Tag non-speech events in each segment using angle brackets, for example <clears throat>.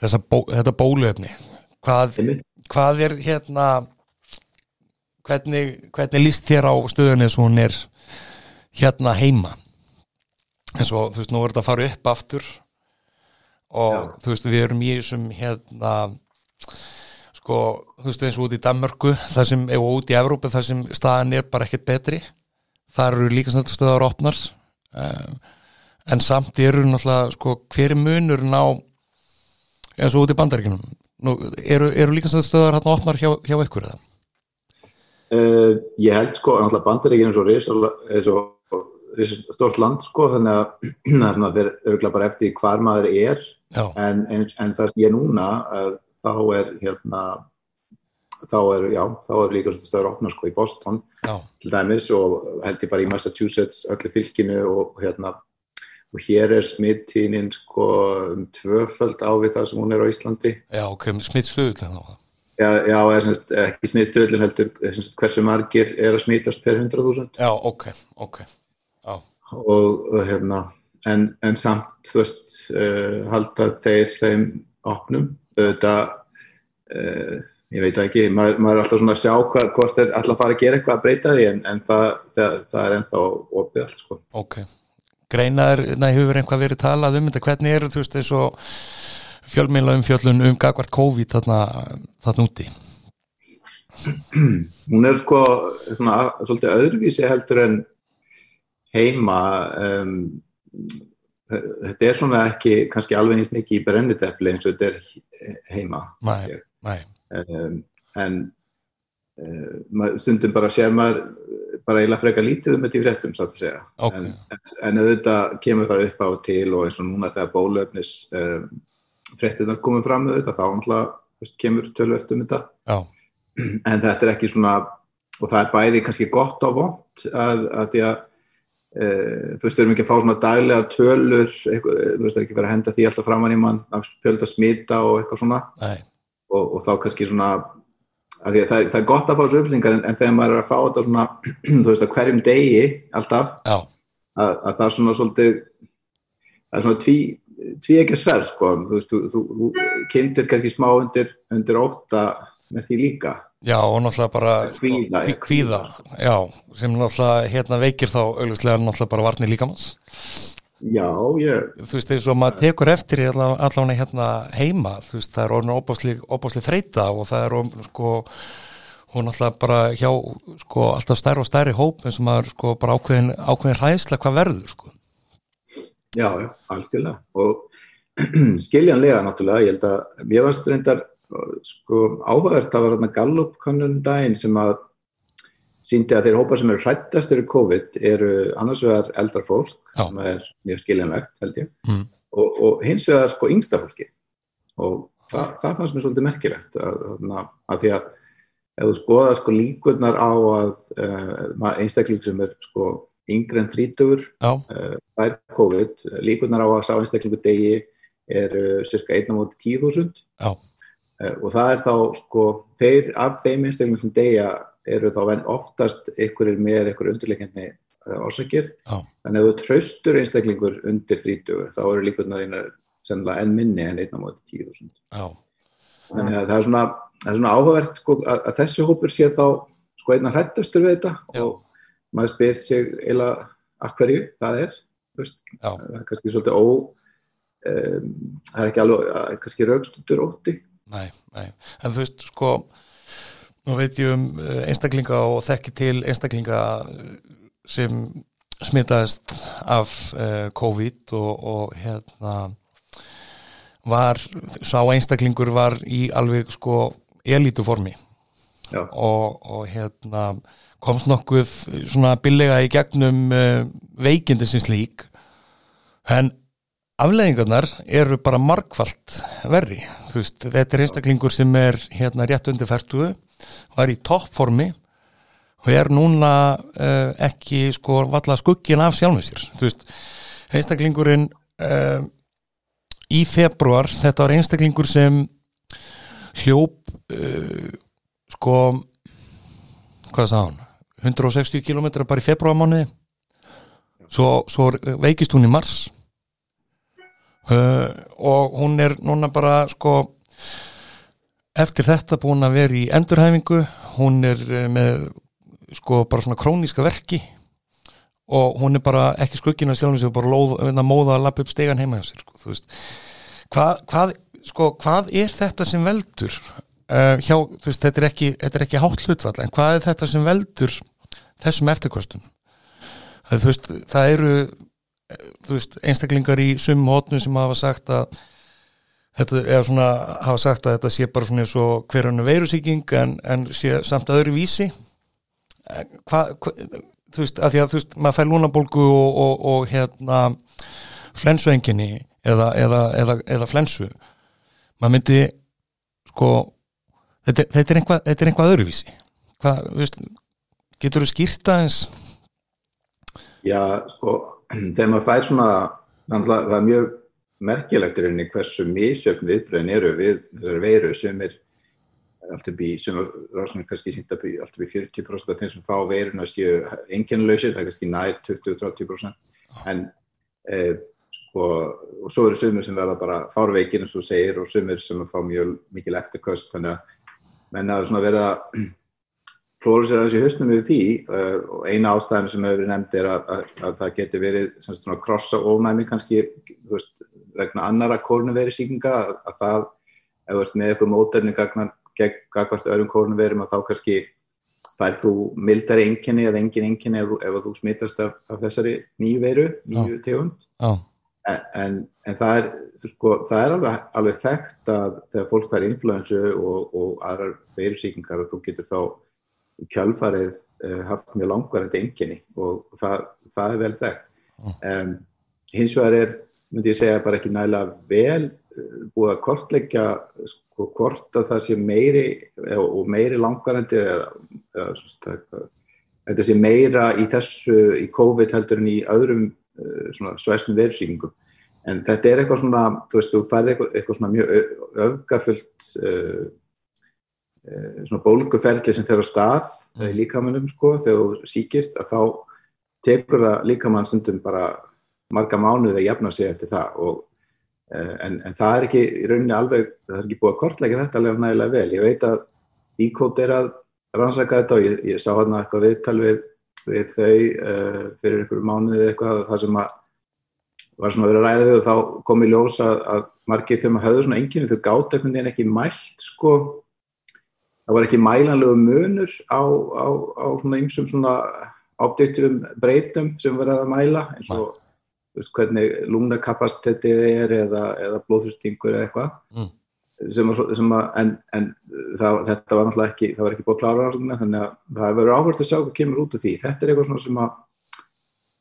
þessa bó, þetta bóluefni. Hvað, hvað er hérna hvernig, hvernig líst þér á stöðunni sem hún er hérna heima? Eins og þú veist nú er þetta að fara upp aftur og Já. þú veist við erum í þessum hérna sko þú veist eins og út í Danmörku þar sem, ef út í Evrópu þar sem staðan er bara ekkert betri. Þar eru líka stöðar opnar. Um, en samt eru náttúrulega sko hver er munurinn á eins og út í bandaríkinum Nú, eru, eru líka stöðar hérna opnar hjá, hjá ykkur eða? Uh, ég held sko, náttúrulega bandaríkinn er svo svo stort land sko, þannig að <clears throat> þeir eru bara eftir hvar maður er. En, en, en það sem ég er núna uh, þá er hérna þá er, já, þá er líka stöður opnar sko í Boston já, til dæmis og held ég bara í Massachusetts öllu fylkinu og hérna og hér er smittínin sko um tvöföld á við það sem hún er á Íslandi. Já, ok, smitt stöðull þá. Já, já er semst, ekki smittstöðlun heldur er semst, hversu margir er að smitast per 100.000 Já, ok, ok Já, og, og hérna en, en samt þú veist uh, halda þeir þeim opnum. Þetta uh, ég veit það ekki, maður, maður er alltaf svona að sjá hvað, hvort þeir alltaf fara að gera eitthvað að breyta því en, en það, það, það er ennþá opið allt sko. Ok Greinaður, næ, hefur einhvað verið talað um þetta? Hvernig eru þú veist eins og fjölmiðla um fjöllun um gagvart COVID þarna, þarna úti? <clears throat> Hún er sko svona, svolítið öðruvísi heldur en heima um, þetta er svona ekki kannski alveg eins mikið í brennidepli eins og þetta er heima. Nei, nei, um, en maður- stundum bara sér maður bara eiginlega frekar lítið um þetta í fréttum satt að segja. Ok. en, en auðvitað kemur það upp á til og eins og núna þegar bólöfnis um, fréttinar komum fram auðvitað þá veist, kemur tölvert um þetta. Já, en þetta er ekki svona og það er bæði kannski gott og vond að, að því að e, þú veist, við erum ekki að fá svona daglega tölur, eitthvað, þú veist, það er ekki verið að henda því alltaf framann í mann af fjölda smita og eitthvað svona. Og, og þá kannski svona að að það, það er gott að fá þessu upplýsingar en, en þegar maður er að fá þetta svona <clears throat> þú veist, að hverjum degi alltaf að, að það er svona svolítið það er svona tví, tví ekki sverð sko, þú þú, þú, þú kynntir kannski smá undir, undir ótta með því líka. Já og náttúrulega bara Kvíða, kvíða, já sem náttúrulega hérna veikir þá auglustlega náttúrulega bara varnir líkamanns Já, ég, þú veist eins og maður tekur eftir allan hérna heima þú veist það er orðin óbásli þreita og það er orðin sko hún náttúrulega bara hjá sko alltaf stærri og stærri hóp eins og maður sko bara ákveðin, ákveðin hræðsla hvað verður sko. Já, já, algjörlega. Og <clears throat> skiljanlega náttúrulega, ég held að mér varst reyndar sko áhugavert að var þarna Gallup kannun daginn sem að síndi að þeir hópar sem eru hrættast eru COVID eru annars vegar eldra fólk Já. sem er mjög skiljanlegt held ég Mm. og, og hins vegar sko yngsta fólki og það, það fannst mér svolítið merkilegt að, að, að því að ef þú skoðar sko líkurnar á að uh, einstakling sem er sko yngri en þrítugur já, það er COVID, líkurnar á að sá einstaklingu degi er cirka 1 á móti 10.000 já, Eh, og það er þá sko, þeir af þeim einstaklingum sem deyja eru þá oftast einhverjir með einhverju undirleikandi orsakir, já, þannig að þú traustur einstaklingur undir 30 þá eru líkurnar þínar sennilega enn minni en 1 á móti 10.000 já, þannig að það er svona, það er svona áhugavert sko, að, að þessi hópur sé þá sko einna hrættastur við þetta Já. og maður spyr sig eiginlega að hverju það er það er kannski svolítið ó um, það er ekki alveg uh, kannski raukstundur ótti. Nei, nei. En þú veist sko nú veit ég um eh, einstaklinga og þekki til einstaklinga eh, sem smitaðist af uh, COVID og, og hérna var, sá einstaklingur var í alveg sko elítuformi. Og, og hérna komst nokkuð svona billega í gegnum uh, veikindi sem slík. En afleðingarnar eru bara margfalt verri. Þú veist, þetta er einstaklingur sem er hérna rétt undir færtugu var í toppformi og er núna uh, ekki sko valla skuggin af sjálfum sér. Þú veist, einstaklingurinn uh, í februar þetta var einstaklingur sem hljóp uh, sko hvað sagði hann 160 km bara í februarmánuði svo, svo veikist hún í mars. Og hún er núna bara sko eftir þetta búin að vera í endurhæfingu hún er uh, með sko bara svona króníska verki og hún er bara ekki skuggina sjálfum sig og bara lóð, móða að lappa upp stegan heima hjá sér sko, hvað, hvað, sko, hvað er þetta sem veldur uh, hjá, veist, þetta er ekki, ekki hátt hlutvall, en hvað er þetta sem veldur þessum eftirkostum það, veist, það eru þú veist, einstaklingar í sumum hótnu sem hafa sagt að þetta er svona, hafa sagt að þetta sé bara svona eins og hverjanu veirusíking en, en sé samt öðru vísi hvað hva, þú veist, að því að þú veist, maður fær lúnabólgu og, og, og hérna flensuenginni eða, eða, eða, eða flensu. Maður myndi sko þetta, þetta er einhvað, einhvað öðruvísi. Hvað, þú veist getur þú skýrta eins Já, sko <clears throat> þegar maður fær svona það er mjög merkilegt í rauninni hversu mísjöfn viðbröðin eru við þessari veiru. Sem er allt upp í, sem ráðsum kannski sínt að allt upp í 40% af þeim sem fá veiruna séu enginlausir, það er kannski nær 20-30% en eh, sko, og svo eru sumir sem verða bara fárveikin eins og segir og sumir sem fá mjög mikil eftirköst þannig að menn að svona verða klóru sér aðeins í hausnum við því uh, og eina ástæðin sem hefur verið nefnd er að, að, að það getur verið svona krossa ónæmi kannski veist, vegna annara kórnuveri síkinga að, að það, ef þú ert með eitthvað móterni gagnar gegn gagvart öðrum kórnuverum að þá kannski fær þú mildari enginni eða engin enginni ef, ef þú smittast af, af þessari nýju veiru, nýju tegund Já. En, en, en það er, sko, það er alveg, alveg þekkt að þegar fólk fær influensu og, og aðrar veirusíkingar að þú getur þá kjálfarið uh, haft mjög langvarandi enginni og það, það er vel þekkt. Um, hins vegar er, myndi ég segja, bara ekki nægilega vel uh, búið að kortleggja sko, hvort að það sé meiri og meiri langvarandi eða, eða svona, þetta sé meira í þessu, í COVID heldur en í öðrum svæsnum veirusíkingum. En þetta er eitthvað svona, þú veist, þú færði eitthvað, eitthvað svona mjög öfgafullt uh, svona bólguferðli sem fer á stað í líkamannum sko þegar þú síkist að þá tekur það líkamann stundum bara marga mánuði að jafna sig eftir það og, en, en það er ekki í rauninni alveg, það er ekki búið að kortleika þetta alveg nægilega vel. Ég veit að Íkót er að rannsaka þetta og ég, ég sá hérna eitthvað viðtal við, við þau uh, fyrir einhverju mánuði eitthvað það sem að var svona að ræða við og þá kom í ljós að, að margir þegar maður höfðu svona enginni þau gátt einhvern veginn ekki mælt sko það var ekki mælanlegu munur á, á, á svona ymsum svona objektífum breytum sem verið að mæla eins og veist, hvernig lungnakapasitetið er eða, eða blóðhustingur eða eitthvað mm. sem, sem að, en, en það, þetta var náttúrulega ekki, það var ekki búið að klára þannig að það verður áhvert að sjá hvað kemur út af því. Þetta er eitthvað svona sem að,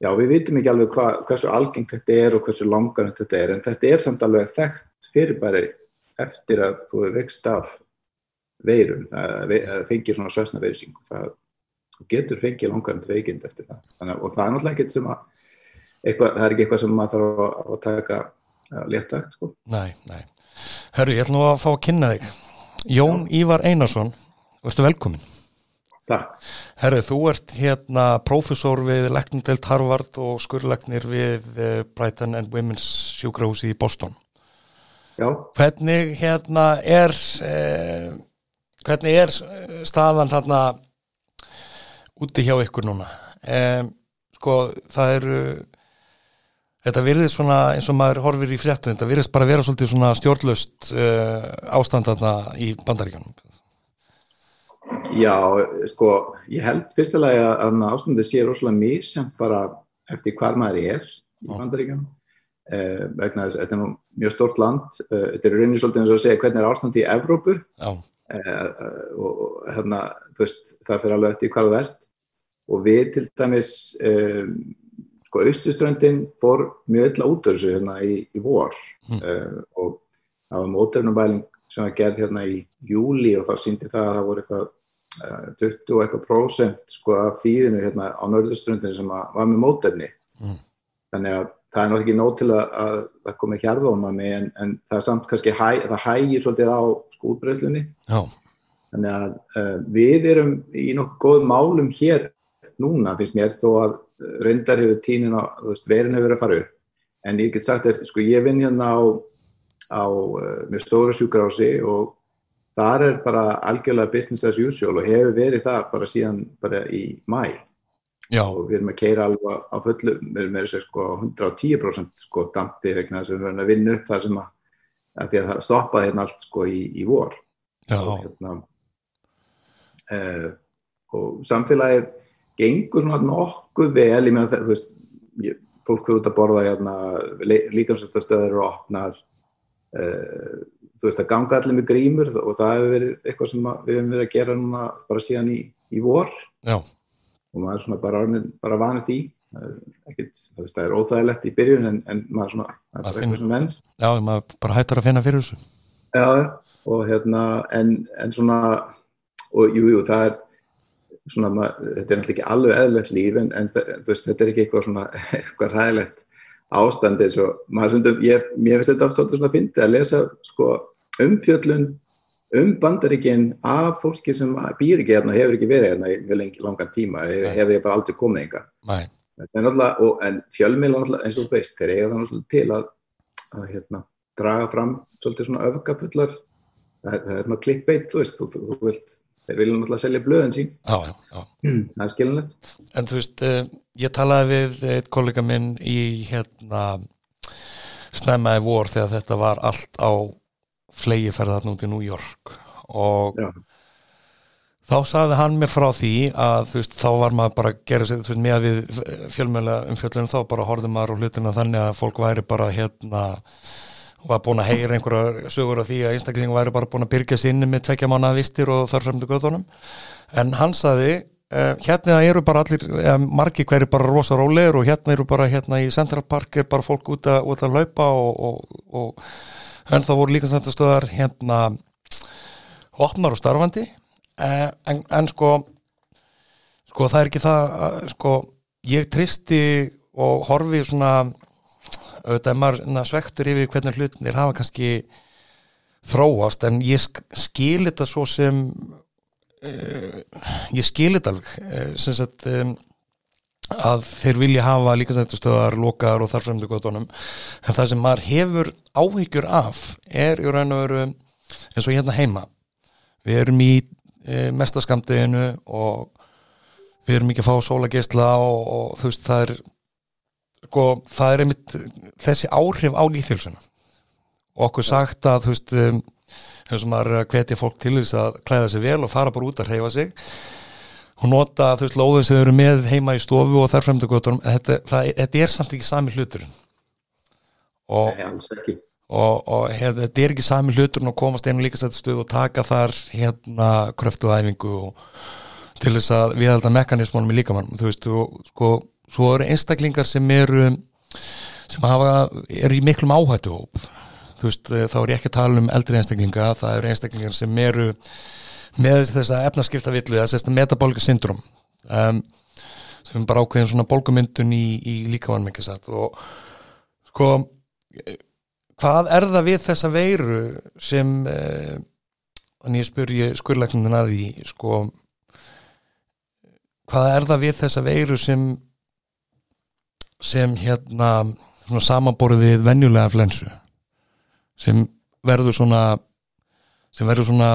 já við vitum ekki alveg hva, hversu algengt þetta er og hversu langan þetta er en þetta er samt alveg þekkt fyrir bara eftir að þú vext af veirum, að fengir svona svæsna veirsingu, það getur fengið langarnd veikind eftir það Þannig, og það er náttúrulega ekkert sem að eitthvað, það er ekki eitthvað sem maður þarf að, að taka léttakt sko. Nei, nei. Herru, ég ætlum að fá að kynna þig Jón Já. Ívar Einarsson Verður velkomin Takk Herru, þú ert hérna profesor við Leknindelt Harvard og skurlegnir við eh, Brighton and Women's sjúkrahúsi í Boston Já Hvernig hérna er eh, hvernig er eh, staðan þarna úti hjá ykkur núna? Um, sko það eru þetta virðist svona eins og maður horfir í fréttum, þetta virðist bara vera svolítið svona stjórnlust uh, ástand þarna í bandaríkjanum Já, sko ég held fyrstulega að ástandið sé rosalega mís sem bara eftir hvar maður er í bandaríkjanum uh, vegna þess að þetta er mjög stort land uh, þetta er rauninni svolítið eins og að segja hvernig er ástandið í Evrópu. Já og hérna, veist, það fyrir alveg eftir hvað það ert og við til dæmis um, sko, austuströndin fór mjög illa út af þessu hérna í, í vor mm. uh, og það var mótefnumvæling sem var gerð hérna í júli og þá síndi það að það voru eitthvað uh, 20 og eitthvað prósent sko af fíðinu hérna á nörðuströndin sem var með mótefni mm. þannig að það er náttúrulega ekki nóg til að, að það komi hjarðónami en, en það er samt kannski hæ, það hægir svolítið á skútbreyslunni þannig að uh, við erum í nokkuð góð málum hér núna finnst mér þó að reyndar hefur tínin á verin hefur verið að fara upp. En ég get sagt þér, sko ég vinn hérna á, á uh, með stóra sjúkarási og þar er bara algjörlega business as usual og hefur verið það bara síðan bara í mæ Já, og við erum að keira alveg á fullu við erum með þessu sko 110% sko dampi vegna þess að við erum að vinna upp það sem að, að því að það stoppaði hérna allt sko í, í vor. Og hérna uh, og samfélagið gengur svona nokkuð vel ég meina það, þú veist ég, fólk fyrir út að borða hérna líkansættastöður eru opnar uh, þú veist að ganga allir með grímur og það hefur verið eitthvað sem að, við hefum verið að gera núna bara síðan í, í vor. Já, og maður er svona bara, bara vanið því. Veist, það er óþægilegt í byrjun en, en maður svona, það er Maður finnur- eitthvað sem venst. Já, maður bara hættar að finna fyrir þessu. Já, og hérna, en, en svona, og jú, jú, það er svona, mað, þetta er náttúrulega ekki alveg eðlilegt líf, en, en veist, þetta er ekki eitthvað svona, <laughs> eitthvað ræðilegt ástand eins og, maður stundum, ég, mér finnst þetta oft svona fyndið að lesa, sko, umfjöllun um bandaríkin af fólki sem býr ekki hérna hefur ekki verið hérna í mjög langan tíma, hef, Nei. hef ég bara aldrei komið enga. Og, en fjölmiðla eins og veist, þeir eiga náttúrulega til að, að hérna, draga fram svolítið svona öfgafullar, það, er- svona clickbait, þú veist, þú, þú, þú vilt, þeir vilja náttúrulega selja blöðin sín, já, já, já það er skilinlegt. En þú veist, uh, ég talaði við eitt kollega minn í hérna snemmaði vor þegar þetta var allt á flegi ferðarn út í New York. Og Já, þá sagði hann mér frá því að þú veist, þá var maður bara að gera sér, veist, með við fjölmjöla umfjöllunum þá bara horfði maður á hlutina þannig að fólk væri bara hérna var búin að heyra einhverjar sögur af því að einstaklingu væri bara búin að byrja sér inni með tvekja mánuða vistir og þar fremdu göðunum en hann sagði Uh, hérna eru bara allir, eða margi hverju bara rosa rólegir og hérna eru bara hérna í Central Park er bara fólk út að, út að laupa og, og, og en það voru líka stöðar hérna opnar og starfandi. Uh, en, en sko sko það er ekki það uh, sko ég tristi og horfi svona auðvitað maður svektur yfir hvernig hlutinir hafa kannski þróast en ég sk skil þetta svo sem uh, ég skil þetta alveg. Sem sagt um, að þeir vilja hafa líka þetta stöðar lokaðar og þar fremdu góðunum en það sem maður hefur áhyggjur af er í raun og veru eins og hérna heima. Við erum í e, mestaskamdeginu og við erum ekki að fá sólageisla og, og þú veist það er sko, það er einmitt þessi áhrif á líþjölsuna og okkur sagt að þú veist um, eins og maður að hvetja fólk til þess að klæða sig vel og fara bara út að hreyfa sig og nota þú veist lóðin sem þau eru með heima í stofu og þar fremdu góðunum þetta, það, þetta er samt ekki sami hluturinn. Og Nei, og, og hef, þetta er ekki sami hlutur að komast einu líkastættustuð og taka þar hérna kröftuæfingu og til þess að viðhalda mekanismónum í líkamann þú veist, og, sko, svo eru einstaklingar sem eru sem hafa, eru í miklum áhættu þú veist, þá er ég ekki að tala um eldri einstaklinga, það eru einstaklingar sem eru með þessa efnaskipta villu, þess að metabólika syndrom um, sem bara ákveðin svona bólgumyndun í, í líkamann ekki satt og sko hvað er það við þessa veiru sem eh, þannig ég spur ég skurlæknindin að því sko hvað er það við þessa veiru sem sem hérna svona samanborið við venjulega flensu sem verður svona sem verður svona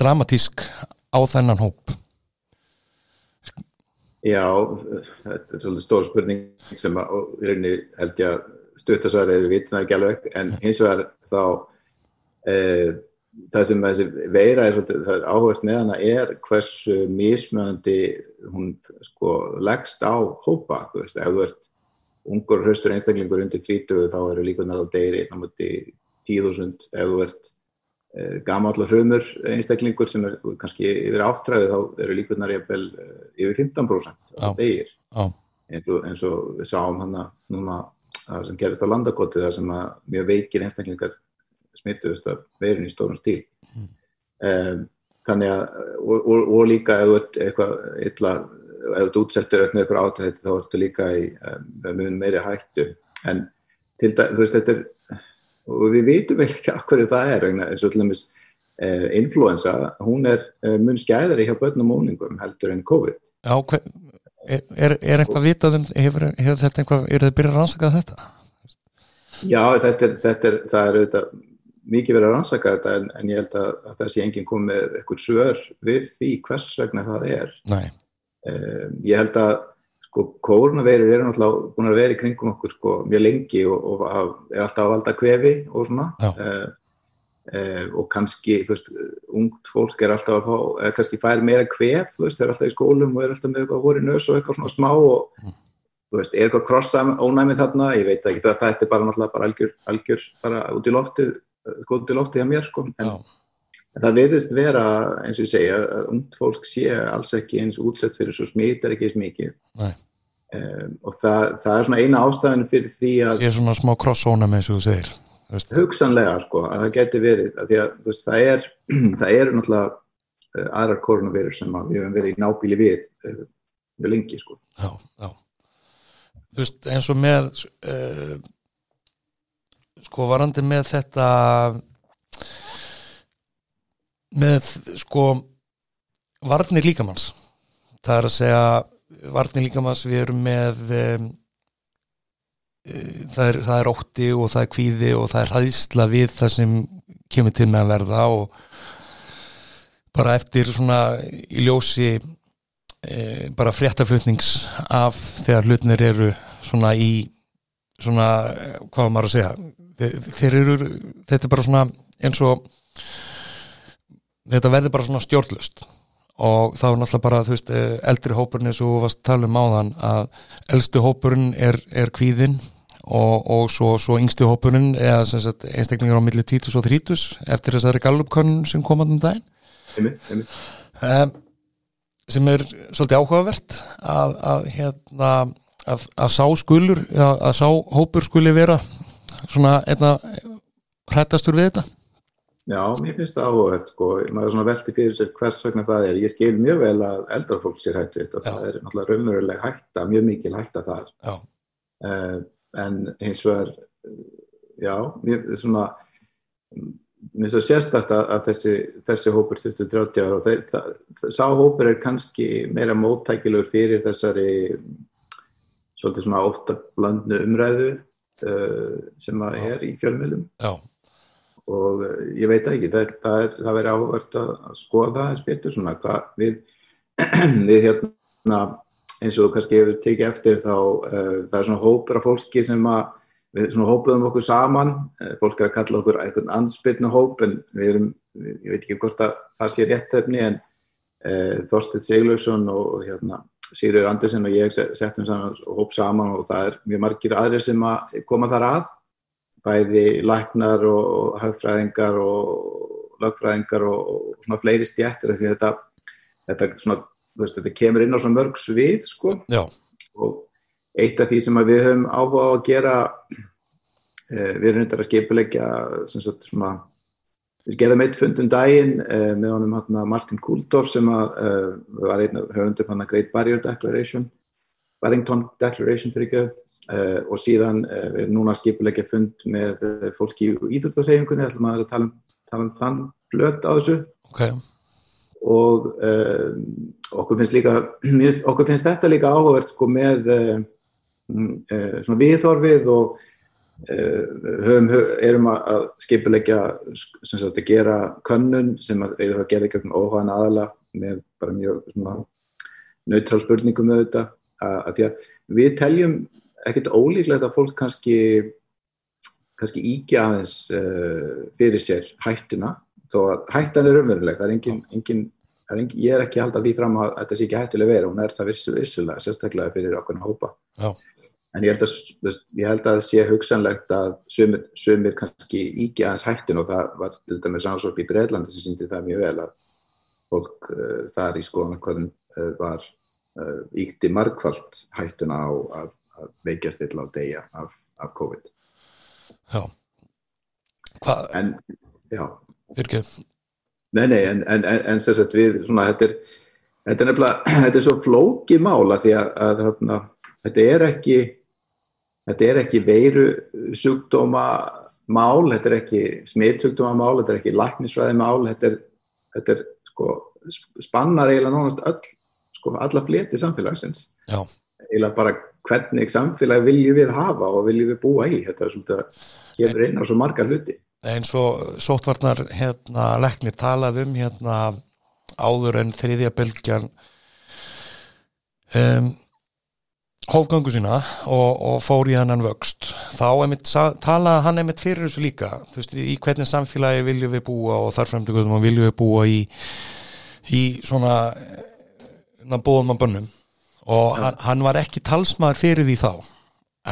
dramatísk á þennan hóp? Já, þetta er svolítið stór spurning sem að, í rauninni held ég að stuttasværi eru vitna ekki alveg en hins vegar þá e, það sem þessi veira er svolítið, það er áhugast með hana er hversu mismunandi hún sko leggst á hópa, þú veist, ef þú ert ungur hraustur einstaklingur undir 30 þá eru líkunar á degri námöndi 10.000, ef þú ert gamallar hrumur einstaklingur sem er kannski yfir áttræði þá eru líkunar jafnvel e, yfir 15% á degir eins og, eins og við sáum hana núna það sem gerist á landakoti þar sem að mjög veikir einstaklingar smittuðust af veirun í stórum stíl. Mm. um, þannig að og, og, og líka ef þú ert eitthvað illa, ef þú ert útsettur með eitthvað átætti þá ertu líka í um, mun meiri hættu. En til það, þú veist þetta er og við vitum vel ekki af hverju það er eins og til dæmis uh, influensa, hún er uh, mun skæðari hjá börnum og úlingum heldur en COVID Já hver, er, er eitthvað vitað um hefur, hefur þetta eitthvað, eru þið byrjað að rannsaka þetta? Já, þetta er, þetta er, það er auðvitað mikið verið að rannsaka þetta en, en ég held að, að sé enginn komið eitthvað svör við því hvers vegna það er. Nei, Um, ég held að sko kórnaveirur eru náttúrulega búin að vera í kringum okkur sko mjög lengi og, og að- er alltaf að valda kvefi og svona. Uh, uh, og kannski, þú veist, ungt fólk er alltaf að fá, eða kannski fær meira kvef, þú veist, er alltaf í skólum og er alltaf með eitthvað í nös og eitthvað svona smá og Mm. þú veist, er eitthvað krossa ónæmið þarna, ég veit ekki, það, þetta er bara náttúrulega bara algjör, algjör bara út í loftið, uh, sko út í loftið hjá mér sko, en já, En það virðist vera, eins og ég segja, að ungt fólk sé alls ekki eins útsett fyrir svo smitar ekki eins mikið. nei Um, og það, það er svona eina ástæðan fyrir því að Ég er svona smá crossóna með eins og þú segir hugsanlega, sko, að það geti verið, að að veist, það er, <clears throat> það eru náttúrulega uh, aðrar koronavirur sem að við höfum verið í nábíli við uh, mjög lengi, sko. Já, já Þú veist, eins og með uh, sko varandi með þetta með sko varnir líkamanns það er að segja varnir líkamanns við erum með um, það, er, það er ótti og það er kvíði og það er hæðsla við það sem kemur til með að verða og bara eftir svona í ljósi e, bara fréttaflutnings af þegar hlutnir eru svona í svona, eh, hvað maður að segja þeir, þeir eru, þetta er bara svona eins og þetta verður bara svona stjórnlust og þá er náttúrulega bara, þú veist, eh, eldri hópurinn eins og þú varst að tala um áðan að eldstu hópurinn er, er kvíðinn og, og svo, svo yngstu hópurinn eða sem sagt einstaklingar á milli 20 og 30 eftir þessari gallupkönn sem komandi um daginn. Einmitt, einmitt. um, sem er svolítið áhugavert að, að hérna að, að sá skulur að, að sá hópur skuli vera svona einna hrættastur við þetta Já, mér finnst það áhugavert, sko, maður svona velti fyrir sér hvers vegna það er. Ég skil mjög vel að eldra fólk sér hættu þetta, það er náttúrulega raunveruleg hætta, mjög mikil hætta þar. Uh, en hins vegar já, mér er svona mér finnst það sérstætt að, að þessi, þessi hópur 20-30 ára og þeir, það, það, sá hópur er kannski meira móttækilegur fyrir þessari svolítið svona óttablandnu umræðu uh, sem að er í fjölmjölum já, og uh, ég veit ekki, það, það, það verður áhvert að, skoða eins betur svona hvað við, <clears throat> við hérna eins og þú kannski hefur tekið eftir þá uh, það er svona hópur af fólki sem að við svona hópuðum okkur saman. Uh, fólk er að kalla okkur einhvern ansbyrnu hóp en við erum, ég veit ekki hvort að það sé rétt efni en uh, Þorsteinn Siglausson og, hérna Sigurður Andersen og ég se- settum saman hóp saman og það er mjög margir aðrir sem að koma þar að bæði læknar og hagfræðingar og lögfræðingar og, og svona fleiri stjættir því þetta, þetta, svona, veist, þetta kemur inn á svona mörg svið sko. já, og eitt af því sem við höfum áhuga á að gera eh, við erum þetta að skipulegja svona við gerðum eitt fund um daginn eh, með honum hérna, Martin Kuldorf sem að, eh, var einn af höfundum hann að Great Barrier Declaration Barrington Declaration fyrir ekki uh, og síðan uh, við erum núna að skipulegja fund með uh, fólki í íþjóðarþreyfingunni, ætlum að tala um, tala um þann flöt á þessu. Ok. Og okkur finnst líka <clears throat> okkur finnst þetta líka áhugavert sko með uh, svona viðhorfið og höfum, hö- erum að, að skipulegja sem sagt að gera könnun sem að eru þá gerði gögn óháðan aðala með bara mjög svona neutral spurningum með þetta að, að því að við teljum ekkert ólíklegt að fólk kannski kannski íkja aðeins uh, fyrir sér hættuna þó að hættan er umveruleg það er engin, engin, er engin ég er ekki að halda því fram að þetta sé ekki hættuleg vera hún er það vissu, vissulega, sérstaklega fyrir okkur hópa. Já. en ég held að ég held að sé hugsanlegt að sumir, sumir kannski íkja aðeins hættun og það var til dæmis ansvort í Breitlandi sem síndi það mjög vel að fólk uh, þar í skoðanakvöðum uh, var uh, íkti margfald hættuna á að, að veikjast illa á deyja af, af COVID. Já. Hvað, en já, fyrir Nei, nei, en, en, en, sagt við, svona, þetta er, þetta er nefnilega, <clears throat> þetta er svo flókið mála því að, að þarna, þetta er ekki, þetta er ekki veiru sjúkdóma mál, þetta er ekki smitsjúkdóma mál, þetta er ekki laknisfræði mál, þetta er, þetta er, sko, spannar eiginlega nánast öll, sko, alla fleti samfélagsins. Já, eða bara hvernig samfélagi viljum við hafa og viljum við búa í? Þetta er svolítið að kemur inn á svo margar hluti. Eins og sótvarnar hérna leknir talað um hérna áður en þriðja bylgjan um, hófgangu sína og, og fór í hann vöxt. Þá einmitt, talaði hann einmitt fyrir þessu líka. Þú veist, í hvernig samfélagi viljum við búa og þar fremdu hvernig viljum við búa í í svona bóðum að bönnum og hann, hann var ekki talsmaður fyrir því þá.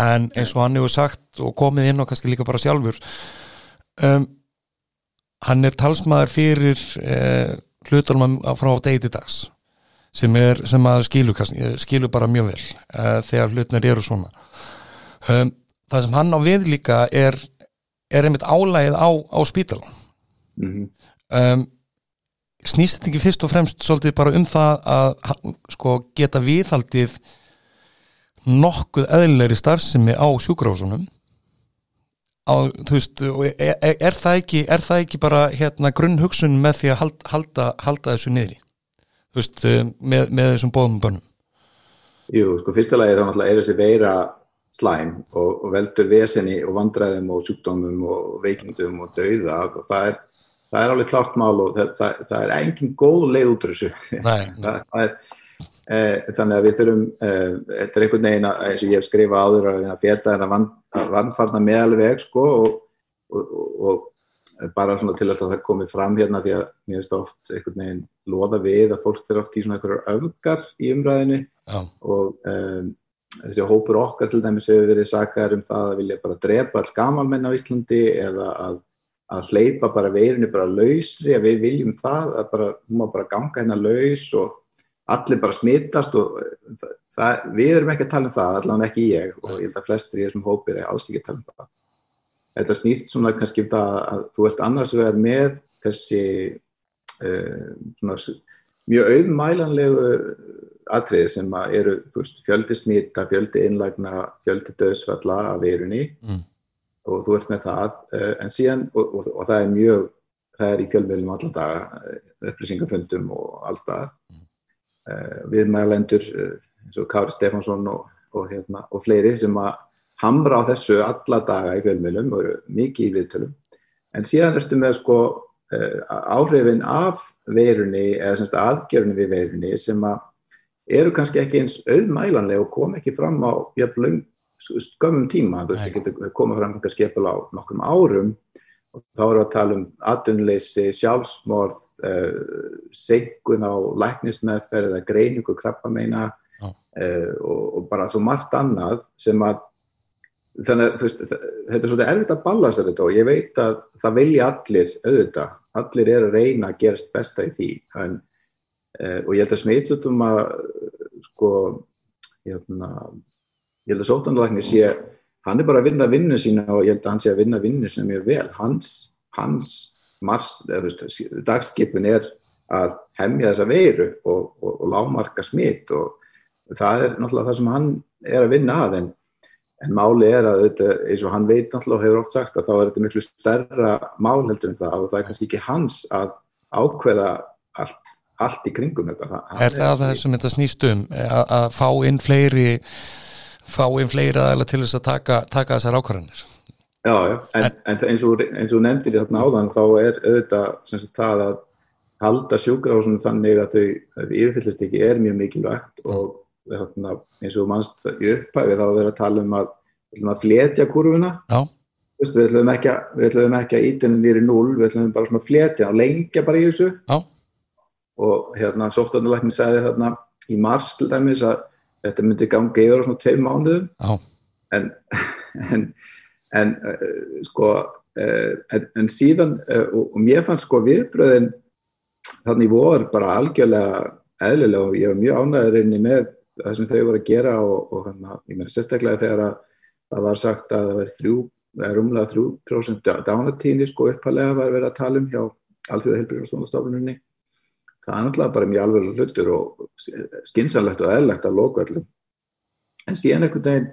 En eins og hann hefur sagt og komið inn og kannski líka bara sjálfur um, hann er talsmaður fyrir uh, hlutunum frá til dags sem, er, sem að skilu, skilu bara mjög vel uh, þegar hlutunar eru svona. Um, það sem hann á við líka er, er einmitt álægið á, á spítalan mm -hmm. um, snýst þetta ekki fyrst og fremst svolítið bara um það að sko, geta viðhaldið nokkuð eðlilegri starfsemi á sjúkrásunum á, veist, er, er, er, það ekki, er það ekki bara hérna grunnhugsun með því að halda, halda, halda þessu niðri? Veist, með, með þessum bóðum bönnum. Jú, sko, fyrstulega þá náttúrulega er þessi veira slæm og, og veldur vesenni og vandræðum og sjúkdómum og veikindum og dauða og það er það er alveg klart mál og það, það, það er engin góð leið út úr þessu <laughs> það, er, e, þannig að við þurfum e, þetta er einhvern veginn að eins og ég hef skrifað áður að fjeta en að vannfarna meðalveg sko og, og, og, og bara svona til að það komið fram hérna því að mér finnst oft einhvern veginn loða við að fólk fyrir oft í svona einhverjar öfgar í umræðinu Já. og um, þessi hópur okkar til dæmis hefur verið sakar um það að vilja bara drepa all gamalmenn á Íslandi eða að að hleypa bara veirinu bara lausri að við viljum það að bara, hún má bara ganga hérna laus og allir bara smittast og það, við erum ekki að tala um það, allavega ekki ég og ég held að flestir í þessum hópir er alls ekki að tala um það. Þetta snýst svona kannski um það að þú ert annars vegar með þessi uh, svona mjög auðmælanlegu atriði sem eru veist, fjöldi smita, fjöldi innlægna, fjöldi döðsfalla af veirunni mm og þú ert með það eh, en síðan, og, og, og það er mjög það er í fjölmiðlum allar daga eh, upplýsingafundum og allstað mm. uh, viðmælendur eins og Kári Stefánsson og, hérna, og fleiri sem að hamra á þessu alla daga í fjölmiðlum og eru mikið í viðtölum en síðan ertu með sko uh, áhrifin af veirunni eða semst aðgerðinni við veirunni sem að eru kannski ekki eins auðmælanlega og kom ekki fram á jafnlöng skömmum tíma, þú veist, það getur komað fram einhver skepil á nokkrum árum. Og þá erum við að tala um atunleysi, sjálfsmorð, uh, seikun á læknismeðferð eða greiningu krabbameina uh, og, og bara svo margt annað sem að þannig að veist, þetta er svolítið erfitt að ballast þetta og ég veit að það vilja allir auðvitað, allir er að reyna að gerast besta í því en, uh, og ég held að smeitsutum að sko, hérna ég held að sótanlæknir sé hann er bara að vinna vinnu sína og ég held að hann sé að vinna vinnu sína mjög vel hans, hans mars, eða, veist, dagskipin er að hemmja þessa veiru og, og, og lámarka smitt og það er náttúrulega það sem hann er að vinna að en, en máli er að þetta, eins og hann veit náttúrulega og hefur oft sagt að þá er þetta miklu stærra mál heldur en það og það er kannski ekki hans að ákveða allt, allt í kringum þetta. Er það það sem þetta snýst um að, að fá inn fleiri fáinn fleiri aðeins til þess að taka, taka þessar ákvarðanir. Já, já, en, en, eins og, og nefndir hérna áðan þá er auðvitað það að halda sjúkrahúsunum þannig að þau yfirfyllist ekki er mjög mikilvægt og hérna, eins og mannst í upphæfi þá verður að tala um að, að fletja kurvuna Vist, við ætlum ekki að, að ítinni nýri núl, við ætlum bara að fletja og lengja bara í þessu. Já. og hérna sóftarnalæknin segði þarna í mars til dæmis að þetta myndi gangi yfir á svona tveim mánuðum ah. en, en, en uh, sko uh, en, en síðan uh, og, og mér fannst sko viðbröðin þannig voru bara algjörlega eðlilega og ég var mjög ánæður inni með það sem þau voru að gera og, og hana, ég meina sérstaklega þegar að það var sagt að það verið þrjú umlað 3% dánatíni sko uppalega var verið að tala um hjá allþjóða helbriðarstofnastofnunni það er náttúrulega bara mjög alveg hlutur og skynsanlegt og eðlegt að loka öllum en síðan einhvern veginn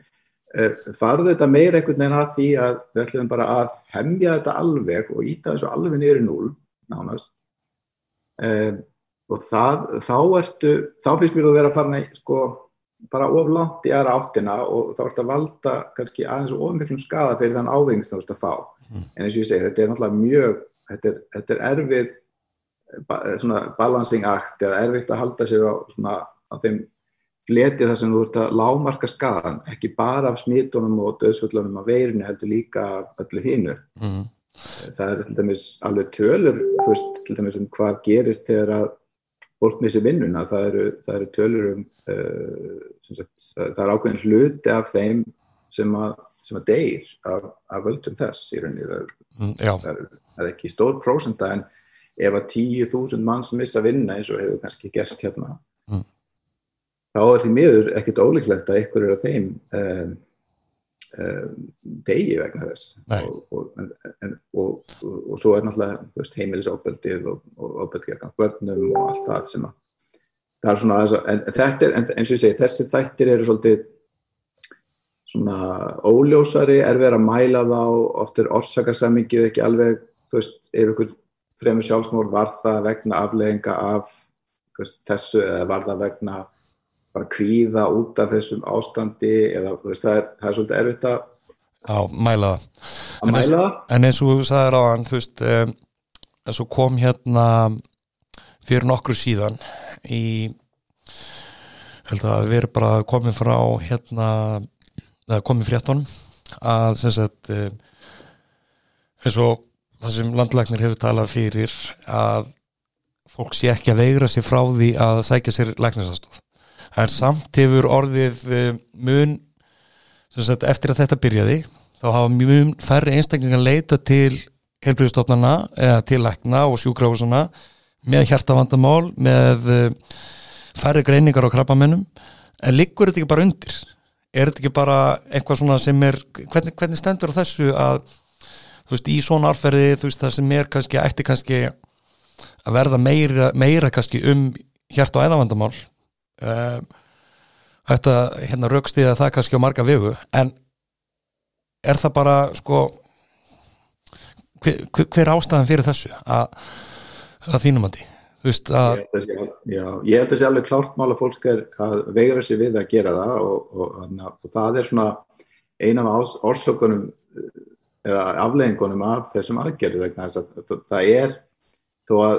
uh, farði þetta meir einhvern veginn að því að við ætlum bara að hemmja þetta alveg og íta þessu alveg í núl nánast. Uh, og það, þá ertu þá finnst mér að vera að fara sko, bara of langt í aðra áttina og þá ert að valda kannski aðeins of miklum skada fyrir þann ávinnings sem þú ert að fá. Mm. en eins og ég segi, þetta er náttúrulega mjög þetta er, þetta er erfið svona balancing act eða erfitt að halda sér á svona á þeim fleti þar sem þú ert að lámarka skadan, ekki bara af smitunum og döðsvöldunum af veirinu heldur líka öllu hinu. Mm. það er til dæmis alveg tölur veist, til dæmis um hvað gerist þegar að fólk missi vinnuna. Það eru, það eru tölur um uh, sagt, það er ákveðin hluti af þeim sem að, sem að deyr af, af völdum þess í rauninni. Það, Mm, já, það, er, það er ekki stór prósenda en ef að 10.000 manns missa vinna eins og hefur kannski gerst hérna Mm. þá er því miður ekkert ólíklegt að ykkur er að þeim um, um, degi vegna þess og, og, en, og, og, svo er náttúrulega heimilisofbeldið og, gegn börnum og allt það sem að það er svona en þetta er, en, eins og ég segi, þessi þættir eru svolítið svona óljósari, er verið að mæla þá, oft er orsakasamingið ekki alveg, þú veist, ef ykkur fremur sjálfsmór var það vegna aflegginga af þessu eða var það vegna bara kvíða út af þessum ástandi eða veist, það er, það er svolítið erfitt að mæla það að En það. Eins og þú sagði ráðan, þú veist, um, eins og kom hérna fyrir nokkru síðan í, held að við erum bara komið frá hérna, eða komið fréttunum að sem sagt, um, eins og það sem landlæknir hefur talað fyrir að fólk sé ekki að veigra sér frá því að sækja sér læknisastóð. En samt hefur orðið um, mun sagt, eftir að þetta byrjaði þá hafa mjög færri einstaklingar leita til helbriðstofnana eða til lækna og sjúkrahúsana með hjartavandamál, með uh, færri greiningar á krabbamennum en liggur þetta ekki bara undir? Er þetta ekki bara eitthvað svona sem er hvernig, hvernig stendur á þessu að þú veist, í svona arferði, þú veist, það sem er kannski, ætti kannski að verða meira, meira kannski um hjart og æðavandamál uh, þetta hérna raukstiða það kannski á marga vegu. En er það bara sko hver, hver, ástæðan fyrir þessu að, að þínum að því veist að að Já, ég held að sé alveg klárt mál að fólk er að veigra sér við að gera það og, og, og, og það er svona eina af orsökunum eða afleðingunum af þessum aðgerðu vegna þess að það- er þó að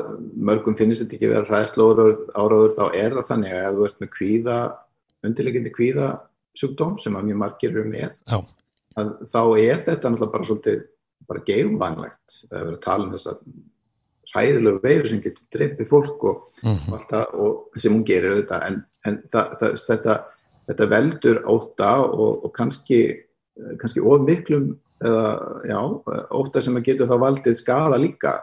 mörgum finnst þetta ekki vera hræðslu áraður þá er það þannig að ef þú ert með kvíða undirleikindi kvíða sjúkdóm sem að mjög margir eru með að þá er þetta náttúrulega bara svolítið bara geumvænlegt það er verið að tala um þess að hræðilegu veiru sem getur dreipið fólk og mm, allt það og sem hún gerir auðvitað. En, en það, það, þetta, þetta veldur óta og, og kannski, kannski of miklum eða, já, óta sem að getur þá valdið skada líka.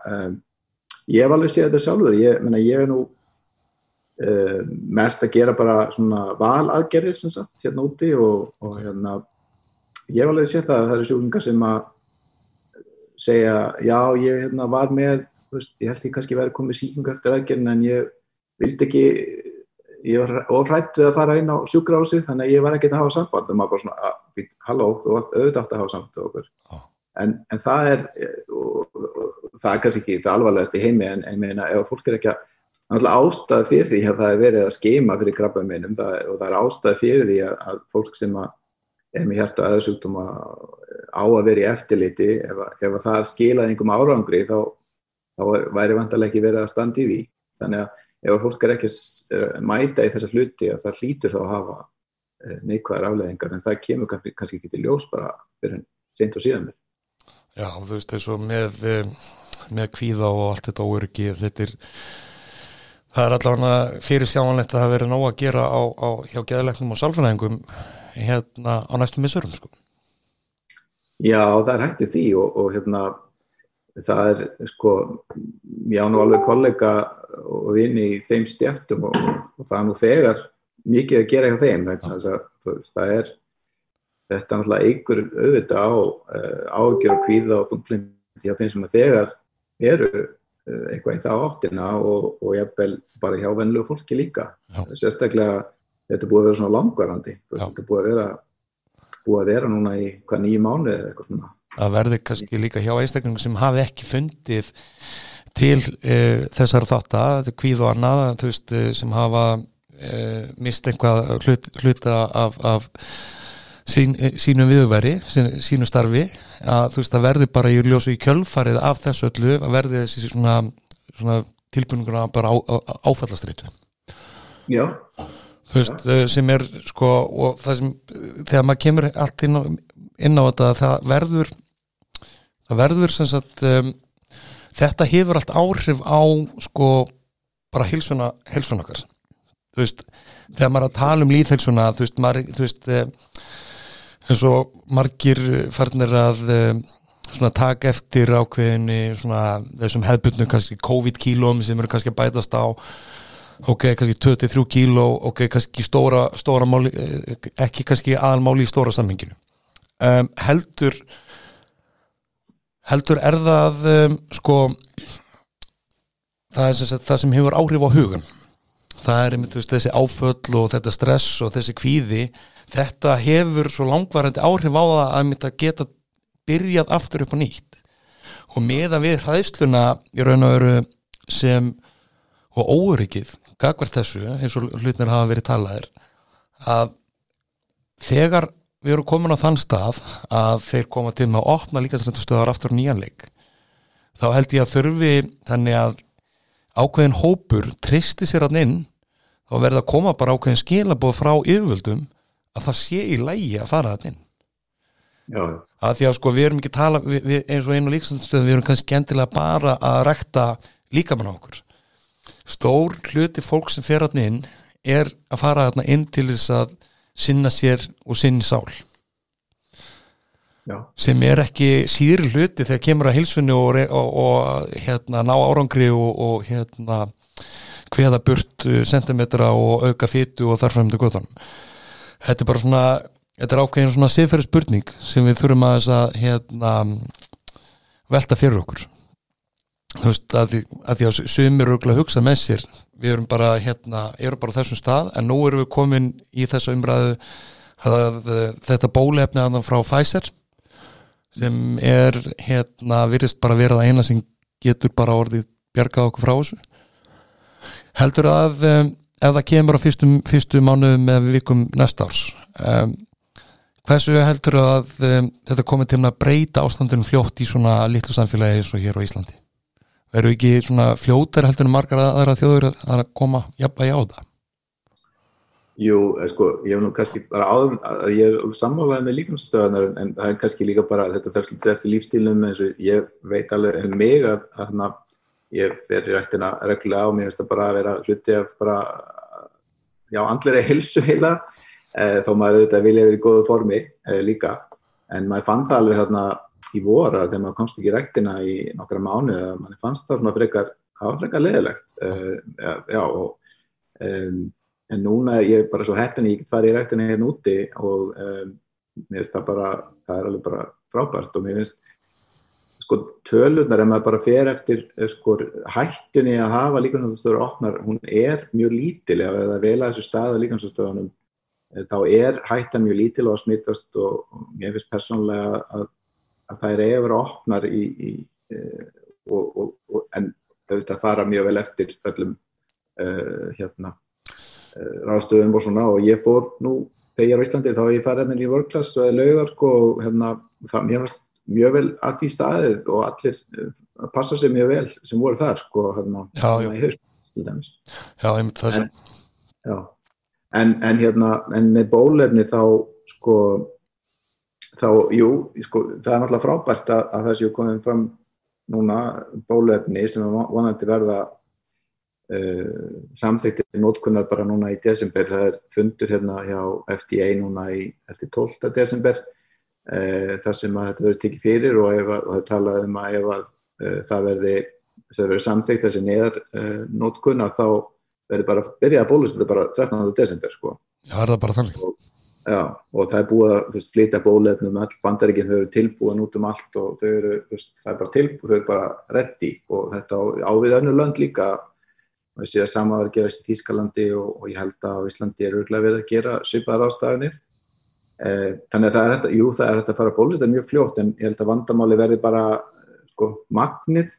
Ég hef alveg séð þetta sjálfur. Ég, menna, ég er nú um, mest að gera bara svona valaðgerðir sem sagt hérna úti og, og hérna ég hef alveg séð það að það eru sjúklingar sem að segja já ég hérna, var með veist, ég held ég kannski verið komið síkingu eftir aðgerðin en ég vildi ekki ég var ofrætt að fara inn á sjúkrahúsið þannig að ég var ekki að hafa samband. Og maður bara svona, að, být, halló, þú vart auðvitað átt að hafa samband við okkur. Já. en, en það er og, og, og, það er kannski ekki það alvarlegast í heimi en, en meina, ef fólk er ekki að ástæð fyrir því að það er verið að skeima fyrir krabba minnum og það er ástæð fyrir því að, að fólk sem að er með hjarta og aðsjúkdóma á að vera í eftirliti ef, að- ef að það skilaði einhverjum árangri þá, þá væri vantarlega ekki verið að standa í því. Þannig að ef fólk er ekki að eh, mæta í þessa hluti að það hlýtur þá að hafa eh, neikvæðar afleðingar en það kemur kannski, kannski ekki til ljós bara fyrir seint og síðan já, þú veist eins og með um, með kvíða og allt þetta óöryggi þetta er það er allavega fyrir sjáanlegt að það veri nóg að gera á, á hjá geðleiknum og sálfræðingum hérna á næstum missurum sko. Já, það er hægt í því og, og hérna það er sko já nú alveg kollega og vini í þeim stjættum og, og það er nú þegar mikið að gera hjá þeim veist, það er þetta er náttúrulega eigur auðvitað á uh, ágjör og kvíða og þunglindi hjá þeim sem þegar eru uh, eitthvað í það áttina og, og jafnvel bara hjá venlegu fólki líka. Já. sérstaklega þetta búið að vera svona langvarandi þetta búið að vera búið að vera núna í hvað nýju mánuði eða eitthvað svona að verði kannski líka hjá einstaklingu sem hafi ekki fundið til uh, þessar þátta, þetta er kvíð og annað veist, eh, sem hafa uh, mist einhvað hlut, hluta af, af sín, sínum viðveri, sín, sínu starfi að þú veist það verði bara í ljósu í kjölfarið af þessu öllu að verði þessi svona, svona tilbúninguna bara á, á, áfallastreitu. Já, þú veist, uh, sem er sko og það sem, þegar maður kemur allt inn á, inn á þetta það verður það verður sem sagt um, þetta hefur allt áhrif á sko bara hilsuna, hilsuna okkar. Þú veist, þegar maður er að tala um líðhilsuna, þú veist, maður, þú veist um, eins og margir farnir að um, svona taka eftir ákveðinni svona þessum hefðbundnu kannski COVID-kílóm sem eru kannski að bætast á ok, kannski 23 kíló ok, kannski stóra, stóra máli eh, ekki kannski aðalmáli í stóra samminginu um, heldur heldur er það um, sko það er sem, sagt, það sem hefur áhrif á hugan það er einmitt veist, þessi áföll og þetta stress og þessi kvíði. Þetta hefur svo langvarandi áhrif á það að einmitt að geta byrjað aftur upp á nýtt. Og meðan við hræðsluna í raun og veru sem og óöryggið, gagvert þessu eins og hlutnir hafa verið talaðir að þegar við erum komin á þann stað að þeir koma til með að opna líkastrættastöðar aftur nýjanleik þá held ég að þurfi þannig að ákveðin hópur tristi sér hann inn. Þá verða að koma bara ákveðin skilaboð frá yfirvöldum að það sé í lægi að fara hann inn. Já, að því að sko við erum ekki tala við, við, eins og einu líkastrættastöð við erum kannski endilega bara að rekta líkamann á okkur. Stór hluti fólk sem fer hann inn er að fara hann inn til þess að sinna sér og sinni sál. Já, sem er ekki síðri hluti þegar kemur að hilsunni og, og, og hérna, ná árangri og, og hérna hveða burt uh, sentimetra og auka fytu og til göttunum þetta er bara svona þetta er ákveðin svona siðferði spurning sem við þurfum að að hérna, velta fyrir okkur þú veist að því að, því að sumir eru að hugsa með sér við erum bara hérna, erum bara þessum stað en nú erum við komin í þessa umræðu að, að þetta bólefni að frá Pfizer sem er hérna virðist bara vera það eina sem getur bara orðið bjargað okkur frá þessu. Heldur að um, ef það kemur á fyrstum, fyrstu mánuðum með vikum næsta árs um, hversu heldur að um, þetta komið til að breyta ástandunum fljótt í svona litlu samfélagi eins og hér á Íslandi verður ekki svona fljótar heldur en margar aðra þjóður að koma jafnvægi á það jú, eh, sko, ég hef nú kannski bara áður að ég er sammálaðið með líkamstöðunar en það er kannski líka bara þetta fer svolítið eftir lífstílunum eins og ég veit alveg en mig að, hana, ég fer í rættina reglulega á mig að bara vera hluti af bara já, andleri helsu heila. Eh, þó maður auðvitað vilja verið í góðu formi eh, líka. En maður fann það alveg þarna í vora þegar maður komst ekki í rættina í nokkra mánu að manni fannst það svona frekar það var frekar leðilegt uh, já, já, og, um, en núna er ég bara svo heppin ég get farið í rættina hérna úti og um, mér finnst það bara það er alveg bara frábært og mér finnst sko tölunar ef maður bara fer eftir eh, sko hættunni að hafa líkansastöður opnar, hún er mjög lítil. Ef það er vel að þessu staða líkansastöðunum þá er hættan mjög lítil og að smittast og mér finnst persónlega að að það er verið opnar í, í, e, og, og, og, en auðvitað fara mjög vel eftir öllum uh, hérna, uh, ráðstöðum og svona. Og ég fór nú þegar ég á Íslandi þá ég farið hérna í workclass og laugar sko og hérna það mér fannst mjög vel að því staðið og allir uh, passa sér mjög vel sem voru þar sko hérna, Já, hérna í haust Já, einmitt það en, já, en, en hérna en með bólefni þá sko þá, jú, sko, það er náttúrulega frábært að, að það séu komið fram núna bólefni sem er vonandi verða uh, samþyktir nótkunnar bara núna í desember, það er fundur hérna hjá FDA núna í eftir 12. desember uh, þar sem að þetta verður tekið fyrir og, ef, að- og það er talað um að ef að uh, það verði, þess að verður samþykt þessi neðar nótkunnar þá verður bara byrjað að bólusetja bara 13. desember sko Já, er það bara þannig Já, og það er búið að veist, flytja bólefnum all bandaríkinn, þau eru tilbúin út um allt og þau eru, veist, það er bara tilbúið, þau eru bara reddi og þetta á, á við önnu lönd líka og ég sé að sama var að gerast í Þýskalandi og, og ég held að Íslandi er örgulega verið að gera svipaðar ástafanir. Eh, þannig að það er þetta, jú það er þetta að fara að bólusetja mjög fljótt en ég held að vandamáli verði bara sko magnið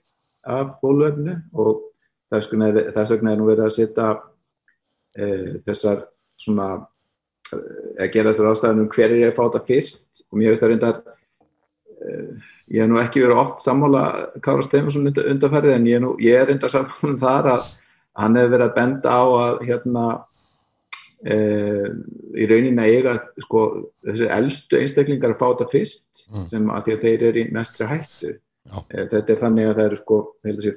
af bólefnu og þess vegna er, þess vegna er nú verið að setja uh, þessar svona að gera þessar ástæðanum hver er ég að fá þetta fyrst. Og mér veist það reyndar uh, ég hef nú ekki verið oft sammála Kára Steinarsson undanferðið en ég, nú, ég er reyndar sammála um þar að hann hefur verið að benda á að hérna uh, í rauninni að eiga sko, þessir eldstu einstaklingar að fá þetta fyrst mm. sem að því að þeir eru í mestri hættu. Uh, þetta er þannig að það eru sko,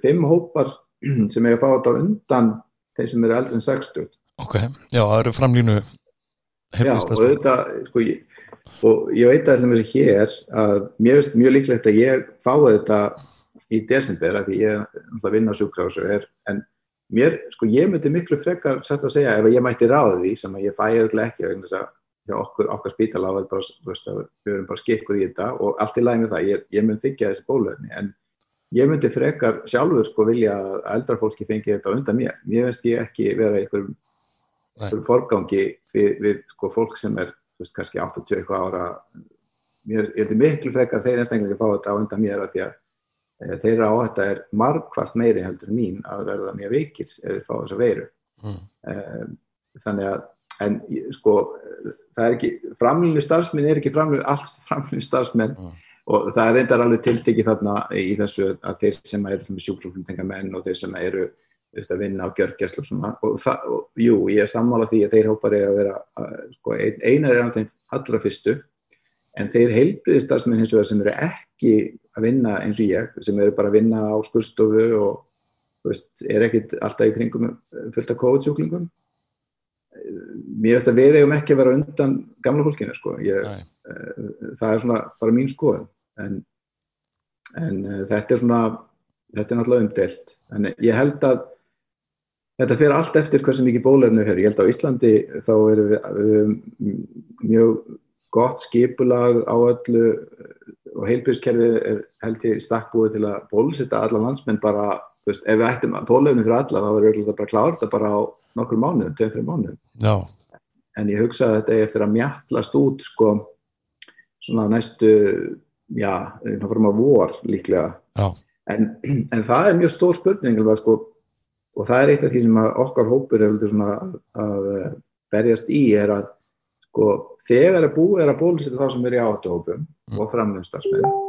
fimm hópar <clears throat> sem eiga að fá þetta undan þeir sem eru eldri en 60 Ok, já það eru framlínu Já, og þetta, sko, ég, og ég veit að það er hér að mér finnst mjög líklegt að ég fái þetta í desember að því ég er alltaf vinn á sjúkrásu en mér, sko, ég myndi miklu frekar sett að segja ef ég mætti ráða því sem að ég fæ auðvitað ekki vegna þess að hjá okkur, okkar spítala við erum bara skikkuð í þetta og allt í læg með það, ég, ég myndi að þessi bólöfni en ég myndi frekar sjálfur sko vilja að eldra fólki fengi þetta undan mér, mér finnst ég ekki vera einhverjum forgangi við, við sko, fólk sem er veist, kannski 80 eitthvað ára mér, ég heldur miklu frekar þeir einstaklega fá þetta á undan mér að því að e, þeirra á þetta er margkvæmt meiri heldur mín að verða mjög veikir eða fá þessa veiru mm. e, þannig að en sko það er ekki framlýnu starfsmenn er ekki framlýnu alls framlýnu starfsmenn mm. og það er reyndar alveg tiltekið þarna í þessu að þeir sem eru sjúkluflutningamenn og þeir sem eru að vinna á gjörgjæslu og svona. Og, það, og jú, ég er sammála því að þeir hópar er að vera að, sko, ein, einar er af þeim allra fyrstu en þeir heilbriðistarsmenn hins vegar sem eru ekki að vinna eins og ég sem eru bara að vinna á skurstofu og veist, er ekkit alltaf í kringum fullt af kóðsjúklingum mér veist að við eigum ekki að vera undan gamla fólkinu sko. Ég, uh, það er svona bara mín skoðun. En, en uh, þetta er svona þetta er náttúrulega umdelt en ég held að Þetta fyrir allt eftir hversu mikið bólefni við höfum. Ég held að á Íslandi þá erum við, við mjög gott skipulag á öllu og heilbríðskerfið er held ég stakkuð til að bólusetta alla landsmenn bara, þú veist, ef við ættum bólefni fyrir alla þá verður þetta bara klárt að bara á nokkur mánuðum, tveim-þreim mánuðum. Já. En ég hugsa að þetta eftir að mjallast út sko svona næstu, já, það fyrir maður vor líklega. Já. En, en það er mjög stór spurning, alveg sko og það er eitt af því sem okkar hópur er að, að berjast í er að sko, þegar er búið er að bólusita þá sem er í áttuhópum mm. og framlunstarsmenn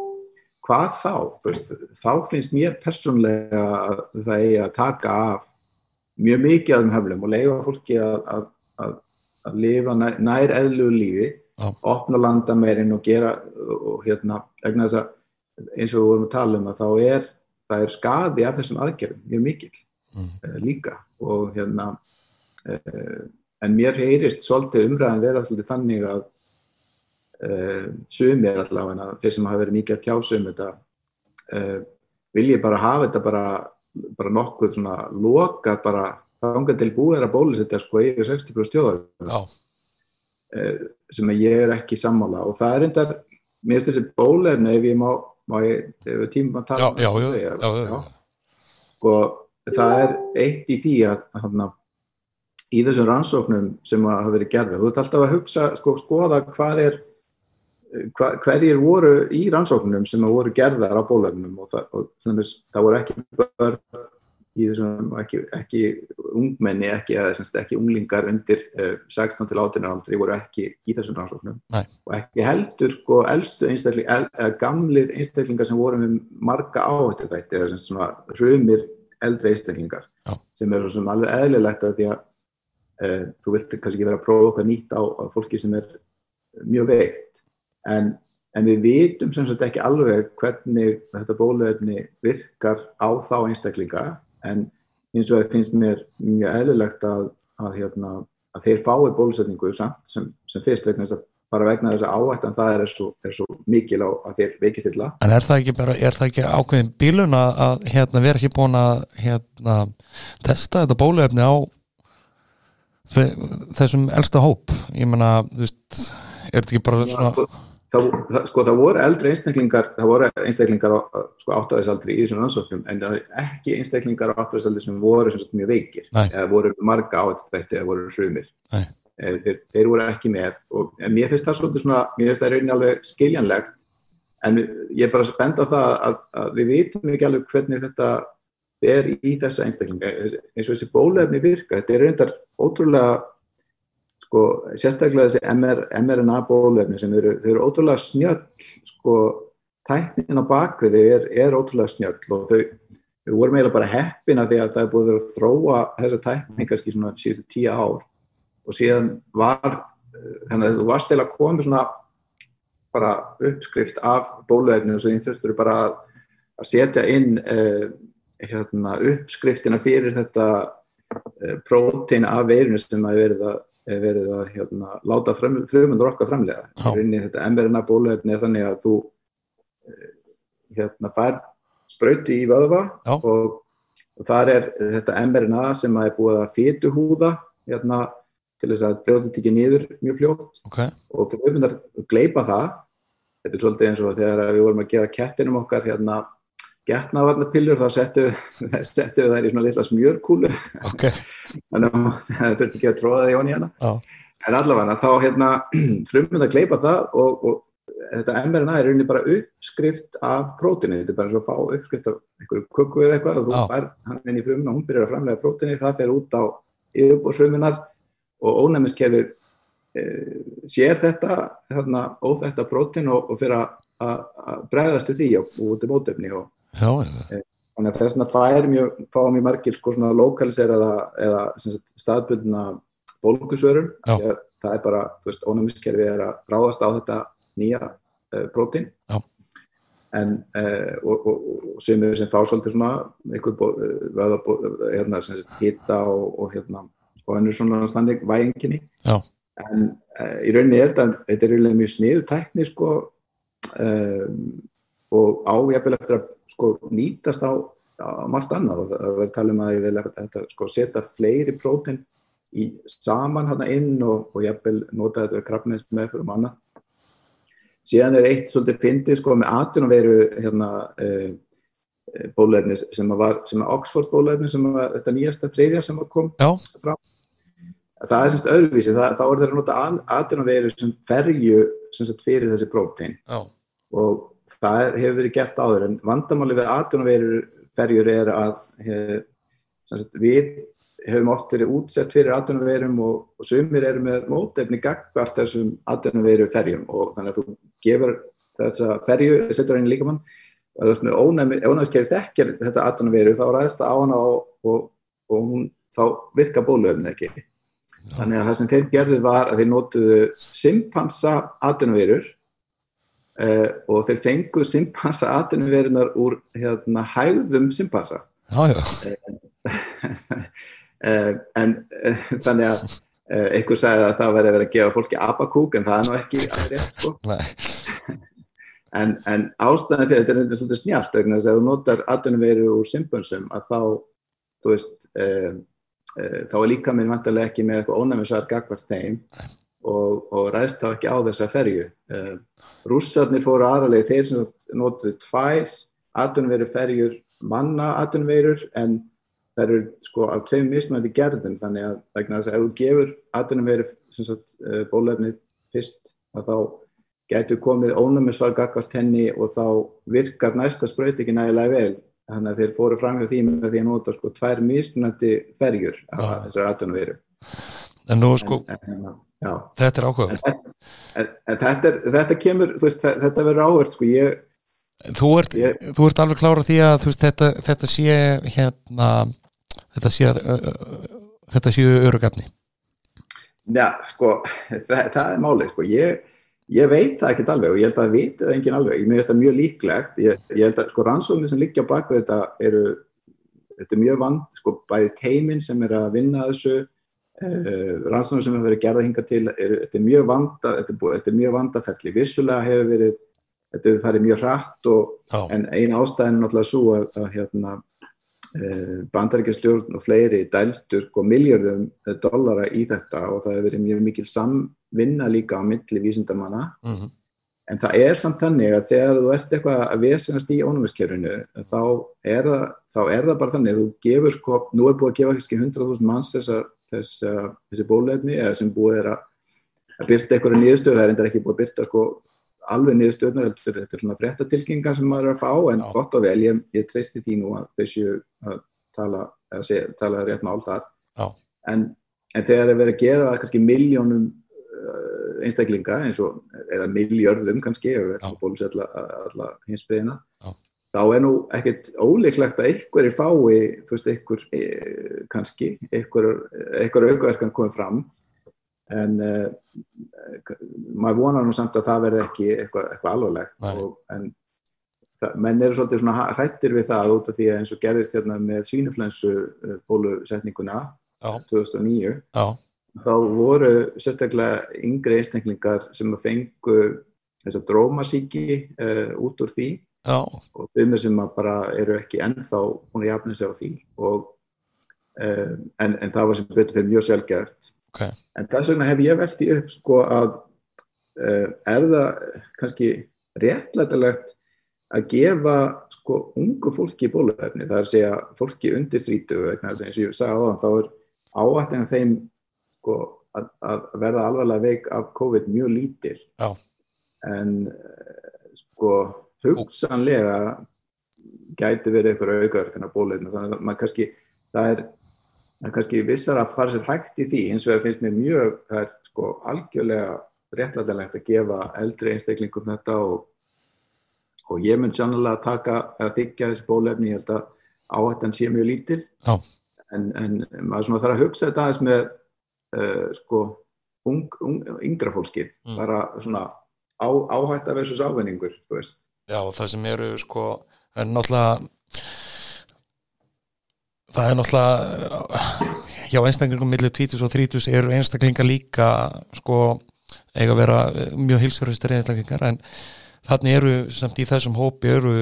hvað þá? Veist, þá finnst mér persónlega að það eigi að taka af mjög mikið af þeim höflum og leiða fólki að, að, að lifa nær, nær eðlu lífi oh. opna landamærin og gera og hérna, eins og við vorum að tala um að þá er, er skadi af þessum aðgerðum mjög mikill mm. líka. Og hérna uh, en mér heyrist svolítið umræðan vera svolítið þannig að uh, sumir allavega þeir sem hafa verið mikið að tjása um þetta vilji bara hafa þetta bara, bara nokkuð svona lokað bara þángan til búið er að bólusetja sko yfir 60% stjóðar sem ég er ekki sammála. Og það er endar mér finnst þessi bólefni ef ég má, má ég, ef tíma að tala já, já, já, já, sko það er eitt í því að hana, í þessum rannsóknum sem hafa verið gerða, þú ert alltaf að hugsa sko, skoða hvað er hva, hverjir voru í rannsóknum sem voru gerðar á bólöfnum og, það, og þannig, það voru ekki börn í þessum, ekki, ekki ungmenni, ekki, semst, ekki unglingar undir uh, 16 til 18 aldri voru ekki í þessum rannsóknum Nei. og ekki heldur sko elstu einstakling, el, gamlir einstaklingar sem voru með marga áhættu þætti eða svona hrumir eldri einstaklingar Já. sem er sem alveg eðlilegt að því að e, þú vilt kannski ekki vera að prófa okkar nýtt á, á fólki sem er mjög veikt en, en við vitum sem sagt ekki alveg hvernig þetta bóluefni virkar á þá einstaklinga en eins og það finnst mér mjög eðlilegt að, að, hérna, að þeir fái bólusetningu samt sem, sem fyrst vegna þess að bara vegna þess að áhættan það er svo, er svo mikil á að þér veikist illa. En er það ekki, bara, er það ekki ákveðin bílun að, að hérna, vera ekki búin að hérna, testa þetta bóluefni á þessum elsta hóp? Ég menna, þú veist, er þetta ekki bara svona... Sko, það, það, sko, það voru eldri einstaklingar, það voru einstaklingar á sko, áttæðisaldri í þessum ansóknum en það er ekki einstaklingar á áttæðisaldri sem voru sem mjög veikir Nei. eða voru marga átt þetta eða voru hrumir. Nei þeir, þeir voru ekki með og mér finnst það svolítið svona, mér finnst það rauninni alveg skiljanlegt. En ég er bara spennt á það að, að við vitum ekki alveg hvernig þetta ber í þessa einstaklinga. Eins og þessi bólefni virka, þetta er reyndar ótrúlega sko, sérstaklega þessi MR, mRNA bólefni sem eru, eru ótrúlega snjöll sko, tæknin á bakvið er, er ótrúlega snjöll og þau, við vorum eiginlega bara heppina því að það er búið að þróa þessa tækning kannski svona síðustu tíu ár og síðan var þannig að þú varst eða komið svona bara uppskrift af bóluefninu og svo þurftur bara að, að setja inn eh, hérna, uppskriftina fyrir þetta eh, prótein af veirinu sem að verið að, verið að hérna, láta frumundur okkar framlega. Þetta mRNA bóluefni er þannig að þú eh, hérna, fær sprauti í vöðva og, og þar er þetta mRNA sem að er búið að fytu húða hérna til þess að brjóta þetta ekki niður mjög fljótt. Okay. og auðvitað gleipa það. Þetta er svolítið eins og þegar við vorum að gera kettinum okkar hérna getnavarnapillur þá settu, <laughs> settu við þær í svona litla smjörkúlu. Okay. <laughs> þannig að það þurfti ekki að tróða því honni hérna. Oh. en allavega þá hérna <clears throat> frumund að gleipa það og, og þetta mRNA er rauninni bara uppskrift af prótini, þetta er bara eins og að fá uppskrift af einhverju kukku eða eitthvað og þú fær hann inn í frumuna og hún byrjar að framlega prótini, það fer út á yfirbúrsfrumunar og ónæmiskerfið e, sér þetta hérna, óþætta prótin og, og fyrir að- bregðast til því og út í mótefni og Já, já, þannig að þess að fær mjög, fá mjög margir sko svona lokaliseraða eða sem sagt, staðbundna að það er bara, þú veist, ónæmiskerfi er að ráðast á þetta nýja uh, prótín. Já. en uh, og, og, og sumir sem fá svolítið svona einhver eh, hérna, sem hita og, og hérna og önnur svona standing væginginni en uh, í rauninni er þetta þetta er rauninni mjög sniðu tækni sko um, og á jafnvel eftir að sko nýtast á, á margt annað. Og það verður talað um að ég vil þetta, sko, setja fleiri prótein í saman hann inn og, og jafnvel nota þetta krafnins með fyrir annað. Síðan er eitt svolítið fyndið sko með atvinnaveru hérna uh, bólefni sem að var sem að Oxford bólefni sem að þetta nýjasta þriðja sem að kom Já. fram það er semst öðruvísi, það, þá er það að nota atvinnaveru sem ferju sem sagt fyrir þessi prótein. Já, og það hefur verið gert áður en vandamáli við atvinnaverur ferjur er að hef, sagt, við hefum oft verið útsett fyrir atvinnaverum og, og sumir eru með mótefni gagvart þessum atvinnaveru ferjum. Og þannig að þú gefur þessa ferju, setur henni líkamann og þú ert með ónæmiskerfi þekkjar þetta atvinnaveru þá ræðist það á hana og, og, og hún, þá virka bólöfni ekki þannig að það sem þeir gerðu var að þeir notuðu simpansa atvinnaverur uh, og þeir fenguð simpansa atvinnaverunar úr hérna, hægðum simpansa já, já. uh, <laughs> en uh, þannig að einhver sagði að það væri að vera að gefa fólki abakúk en það er nú ekki að rétt sko. <laughs> <laughs> En, en ástæðan fyrir þetta er þetta svolítið snjált ef þú notar atvinnaveru úr simpansum að þá þú veist þá er líka minn vantarlega ekki með eitthvað ónæmisar gagvart þeim og, og ræðst þá ekki á þessa ferju. Uh, rússarnir fóru aðraleg þeir sem notuðu tvær atvinnaveru ferjur manna atvinnaverur en það eru sko af tveim mismöndi gerðum. Þannig að vegna þess að ef þú gefur atvinnaveru uh, bólefnið fyrst að þá gætu komið ónæmisvar gagvart henni og þá virkar næsta spraut ekki nægilega vel þannig að þeir fóru fram hjá því með því að nota sko tvær mismunandi ferjur af Já. þessar atvinnaveru en nú sko, en, en, þetta er en þetta, þetta kemur veist, þetta, verður áhört sko ég þú ert, Ég- þú ert alveg klára því að veist, þetta, þetta sé hérna þetta sé þetta séu örugefni Já, sko, það, það er málið, sko, ég, ég veit það ekkert alveg og ég held að það viti það enginn alveg, ég meðist það mjög líklegt, ég, ég held að, sko, rannsóknir sem liggja bak við þetta eru, þetta er mjög vand, sko, bæði teimin sem er að vinna þessu, uh, rannsóknir sem hefur verið gerða hinga til, er, þetta er mjög vanda, þetta er, mjög vandafelli, vissulega hefur verið, þetta hefur farið mjög hratt og, en ein ástæðin er náttúrulega svo að, að hérna, bandaríkjastjórn og fleiri dæltu sko miljardum dollara í þetta og það hefur verið mjög mikil samvinna líka á milli vísindamanna. Mm en það er samt þannig að þegar þú ert eitthvað að vesenast í ónumiskerfinu þá er það, þá er það bara þannig að þú gefur sko, nú er búið að gefa kannski 100.000 manns þessa, þessa, þessi bólefni eða sem búið er að, byrta einhverja niðurstöðu, það er endar ekki búið að byrta sko alveg niðurstöðunar, heldur, þetta er svona fréttatilkingar sem maður er að fá en Já. gott og vel, ég, ég treysti því nú að þessu að tala, eða segja, tala rétt mál þar. En, en þegar er verið að gera það kannski miljónum uh, einstaklinga eins og, eða miljörðum kannski, ef við erum að bólusetla alla hinsbyðina þá er nú ekkert ólíklegt að einhverjir fái, þú veist, einhver e, kannski, einhver aukaverkan komið fram en uh, maður vonar nú samt að það verði ekki eitthvað, eitthvað alvarlegt. Og, en það, menn eru svolítið svona hrættir við það út af því að eins og gerðist hérna með svínuflensu uh, bólusetninguna Já. 2009 Já, þá voru sérstaklega yngri einstaklingar sem að fengu þessa drómasíki uh, út úr því. Já, og þumir sem að bara eru ekki ennþá að jafna sig á því. Og, uh, en, en það var sem betur fyrir mjög sjálfgæft ok. En þess vegna hef ég velti upp sko að uh, er það kannski réttlætilegt að gefa sko ungu fólki bóluefni, það er að segja fólki undir 30 vegna eins og ég sagði á þá er áættin þeim sko, að, að verða alvarlega veik af COVID mjög lítil. Já. en eh, sko hugsanlega gætu verið ykkur aukaverkana bóluefni þannig að maður kannski það er, það er kannski vissar að fara sér hægt í því. Eins og það finnst mér mjög það er sko algjörlega réttlætilegt að gefa eldri einstaklingum þetta og og ég mun sannlega taka að þykja þessi bólefni, ég held að áhættan sé mjög lítil. Já. en, en maður svona þarf að hugsa þetta aðeins með uh, sko ung, ung, yngra fólkið Mm. bara svona á, áhætta versus ávenningur, Já, það sem eru sko er náttúrulega það er náttúrulega hjá einstaklingum millir 20 og 30 eru einstaklingar líka sko eiga að vera eh, mjög hilsverðistir einstaklingar en þannig eru samt í þessum hópi eru,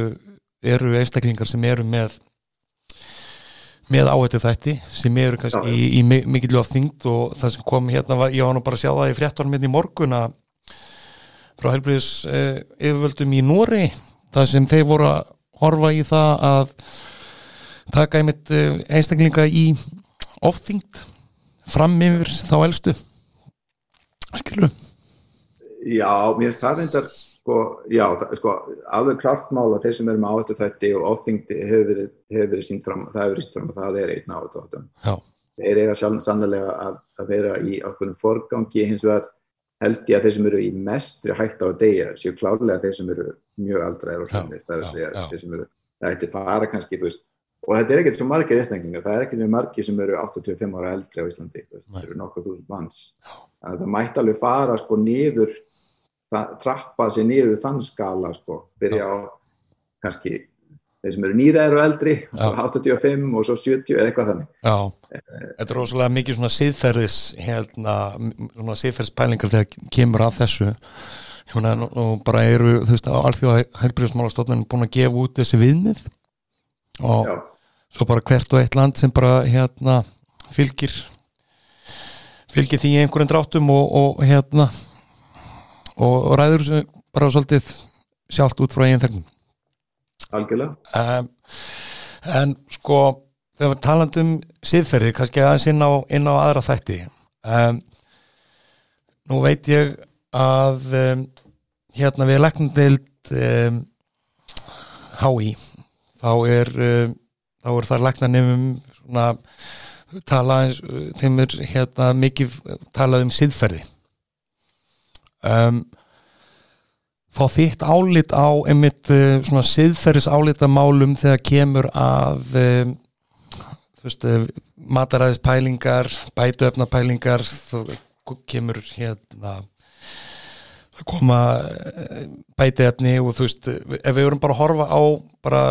eru einstaklingar sem eru með með áhættu þætti sem eru kannski Já. í, í mi- mikill of þyngd og það sem kom hérna var, ég var nú bara að sjá það í fréttunum hérna í morgun að frá helbriðis eh, yfirvöldum í Nóri það sem þeir voru að horfa í það að taka einmitt eh, einstaklinga í ofþyngd fram yfir þá elstu. Skilur Já, mér finnst það reyndar sko, já, það, sko, alveg klart mál að þeir sem eru með áhættu þætti og ofþyngdi hefur verið, hefur verið sínt fram það hefur verið sínt fram að það er einn þáttum Já. þeir eiga sjálf sannlega að, að vera í okkurum forgangi. Hins vegar held ég að þeir sem eru í mestri hægt á að deyja séu klárlega þeir sem eru mjög aldræðir og Já, hlumir, það er að segja þeir sem eru, það ætti fara kannski, þú veist og þetta er ekkert svo margir einstaklingar, það er ekkert mjög margir sem eru 85 ára eldri á Íslandi það eru nokkuð þúsund manns. Þannig að það mætti alveg fara sko niður það, trappa sér niður þann skala sko, byrja á kannski þeir sem eru nýræðir og eldri og svo 85 og svo 70 eða eitthvað þannig. Já, þetta er rosalega mikið svona siðferðis hérna, svona siðferðspælingar þegar kemur að þessu. Hérna, og bara eru, þú veist, alþjóða helbriðismálastofnun búin að gefa út þessi viðmið. Og já, svo bara hvert og eitt land sem bara hérna fylgir fylgir því einhverjum dráttum og, og hérna og, og ræður þessu bara svolítið sjálft út frá eigin þegnum. Algjörlega. Um, en sko þegar við talandum siðferði kannski aðeins inn á, inn á aðra þætti. Um, nú veit ég að um, hérna við læknandeild um, HÍ þá er um, þá er þar læknanefum svona tala eins, þeim er hérna mikið talað um siðferði. Um, fá þitt álit á einmitt uh, svona siðferðis álita málum þegar kemur að um, þú veist uh, mataræðispælingar bætuöfnapælingar þú kemur hérna það koma bætiefni og þú veist ef við erum bara að horfa á bara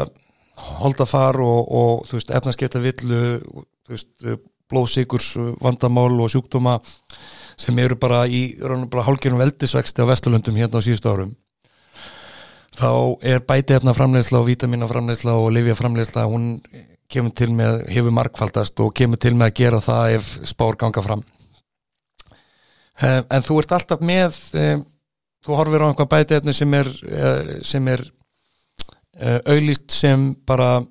holdafar og, og þú veist efnaskipta villu þú veist blóðsíkurs vandamál og sjúkdóma sem eru bara í hálfgerðum veldisvexti á Vesturlöndum hérna á síðustu árum. Þá er bætiefna framleiðsla og vítamina framleiðsla og lifja framleiðsla hún kemur til með, hefur markfaldast og kemur til með að gera það ef spár ganga fram. Um, en þú ert alltaf með um, þú horfir á einhvað bætiefni sem er uh, sem er auðlýst sem bara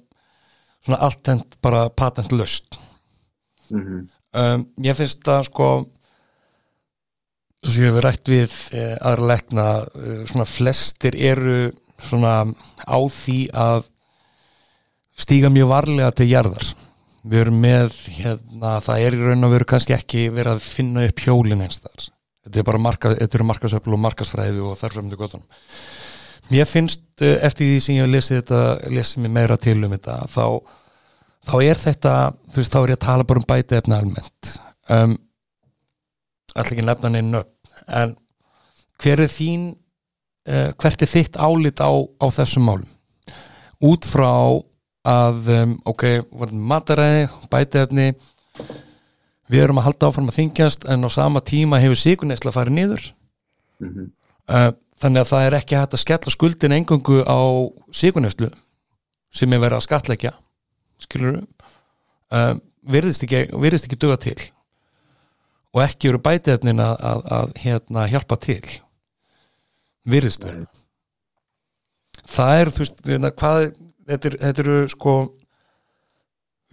svona alltent bara patentlöst mm um, ég finnst það sko svo ég hefur rætt við eh, aðra lekna eh, svona flestir eru svona á því að stíga mjög varlega til jarðar. Við erum með hérna, það er í raun og veru kannski ekki verið að finna upp hjólinn eins þar þetta er bara marka, þetta markasöfl og markasfræði og þarfremdu gotunum mér finnst uh, eftir því sem ég hef lesið þetta lesið mér meira til um þetta þá, þá er þetta þú veist þá er ég að tala bara um bæti efni almennt. Um, alltaf ekki nefna neina en hver er þín uh, hvert er þitt álit á, á þessum málum? Út frá að um, ok, mataræði bæti efni við erum að halda áfram að þingjast en á sama tíma hefur síkunesla farið niður. Mm -hmm. uh, þannig að það er ekki hægt að skella skuldin engungu á síkuneslu sem er verið að skatleggja skilur uh, virðist ekki, virðist ekki duga til og ekki eru bætiðefnin að, að, að hérna, hjálpa til. Virðist verið það er þú veist hérna, hvað, þetta, er, þetta eru sko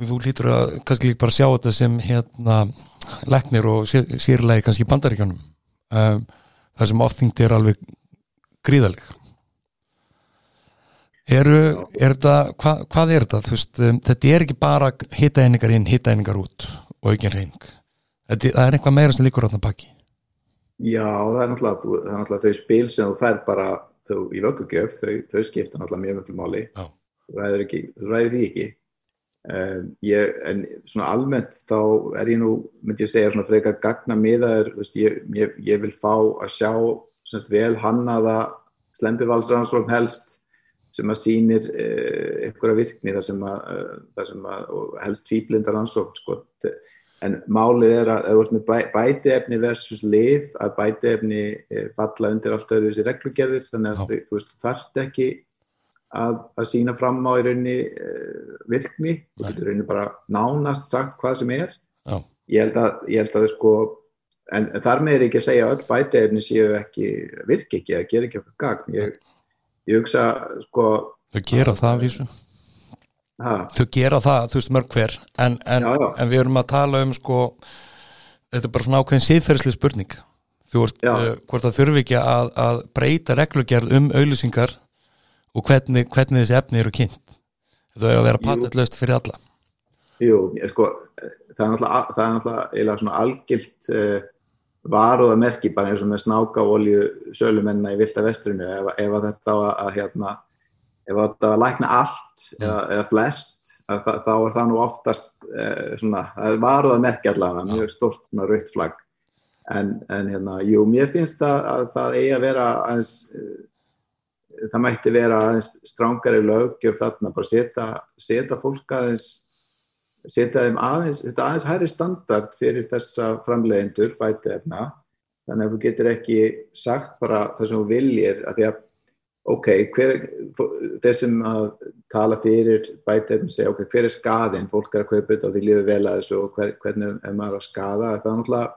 þú lítur að kannski líka bara sjá þetta sem hérna leknir og sér, sérlega kannski bandaríkjónum um, það sem ofþyngd er alveg gríðaleg eru, er þetta hva, hvað er þetta, þú veist um, þetta er ekki bara hitta einingar inn hitta einingar út og ekki reyning þetta, það er eitthvað meira sem líkur á þetta baki. Já, það er náttúrulega, það er náttúrulega þau spil sem þú fær bara þau í vöggugjöf, þau, þau skipta náttúrulega mjög mjög máli. Já. þú ræður, ekki, þú ræður því ekki. Um, ég, en svona almennt þá er ég nú, myndi ég segja svona frekar gagna miðaður, þú veist, ég, ég, ég vil fá að sjá svona vel hannaða slempivalsrannsókn helst sem að sýnir uh, einhverja virkni þar sem að, uh, þar sem að helst tvíblindar rannsókn sko, en málið er að ef þú ert með bæ, bætiefni versus liv að bætiefni falla undir allt öðru þessi reglugerðir. Þannig að þú, þú veist, þarft ekki að, að sína fram á í rauninni uh, virkni, þú getur rauninni bara nánast sagt hvað sem er. Já. ég held að, ég held að sko en, en þar með er ekki að segja að öll bætiefni séu ekki, virki ekki eða ger ekki okkur gagn. Ég, ég hugsa sko þau gera það að vísu. Ha, þau gera það, þú veist mörg hver. En, en, Já, já. en við erum að tala um sko, þetta er bara svona ákveðin síðferðsli spurning. Þú veist, uh, hvort það þurfi ekki að, að breyta reglugerð um auðlýsingar og hvernig, hvernig þessi efni eru kynnt. Er að vera Jú. patentlaust fyrir alla. Jú, sko, það er náttúrulega, það er náttúrulega algilt uh, varúðamerki bara eins og með snáka og olju sölumennina í Vilda vestrinu ef, ef að þetta á að, að hérna ef að þetta á að lækna allt eða, eða flest að, það, þá er það nú oftast uh, svona, það er varúðamerki allavega, mjög stort svona rautt flagg. En, en hérna, jú, mér finnst það að það eigi að vera aðeins uh, það mætti vera aðeins strángari löggjöf þarna, bara setja fólk aðeins setja þeim aðeins, þetta aðeins hærri standard fyrir þessa framleiðendur bæti efna, þannig að þú getur ekki sagt bara það sem þú viljir að því að, ok, hver þeir sem að tala fyrir bæti efna segja, ok, hver er skaðin fólk er að kaupa þetta og því líður vel að þessu og hver, hvernig er maður að skaða? Það er náttúrulega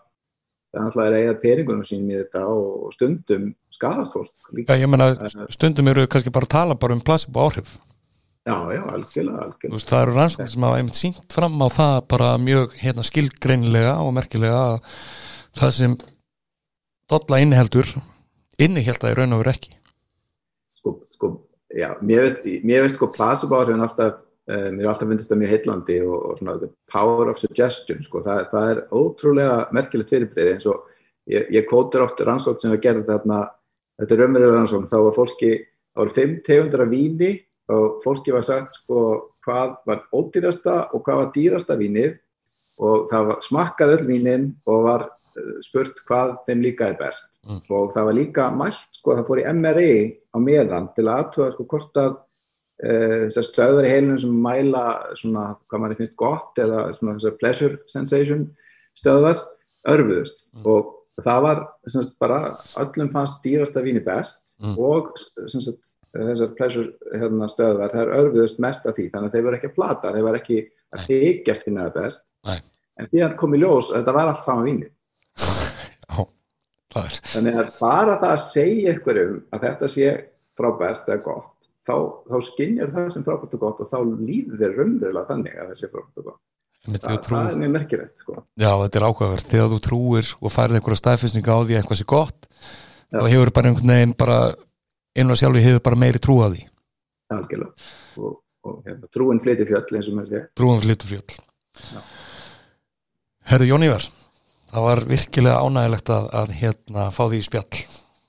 það er náttúrulega að reyða peningunum sín í þetta og stundum skaðast fólk líka. Já, ég menna, stundum eru kannski bara að tala bara um placebo áhrif Já, já, algjörlega, algjörlega. Þú veist, það eru rannsóknir sem hafa einmitt sínt fram á það bara mjög hérna, skilgreinilega og merkilega að það sem dolla inniheldur inniheld það í raun og veru ekki Sko, sko, já, mér veist, mér veist sko placebo áhrifin alltaf, uh, mér er alltaf myndist það mjög heillandi og, og svona the power of suggestion, sko, það, það er ótrúlega merkilegt fyrirbreyði eins og ég, ég kvótur oft rannsókn sem að gera þarna, þetta er raunverulega rannsókn, þá var fólki, þá var fimm tegundur af víni og fólki var sagt sko hvað var ódýrasta og hvað var dýrasta vínið og það var smakkað öll vínin og var uh, spurt hvað þeim líka er best Mm. og það var líka mælt sko það fór í MRI á meðan til að aðtöða sko hvort að uh, þessar stöður í heilunum sem mæla svona hvað manni finnst gott eða svona þessar pleasure sensation stöðar örfuðust Mm. og það var sagt, bara öllum fannst dýrasta víni best Mm. og sagt, þessar pleasure hérna, stöðvar, er örfiðust mest af því, þannig að þeir voru ekki að plata, þeir voru ekki að þykjast finna það best Nei. en síðan kom í ljós að þetta var allt sama víni <laughs> Já, það er þannig að bara það að segja ykkurum að þetta sé frábært eða gott, þá, þá skinnjar það sem frábært og gott og þá líður þeir raunverulega þannig að það sé frábært og gott þegar þú það er mjög merkilegt sko. Já, þetta er ákveðvert, þegar þú trúir og færið einhverja staðfestninga á því að eitthvað sé gott Já. og hefur bara einhvern veginn bara inn á sjálfu hefur bara meiri trú að því algjörlega og, og hérna, trúin flytir fjöll eins og maður trúum fyrir litur fjöld Herðu Jónívar, það var virkilega ánægilegt að, að hérna fá því í spjall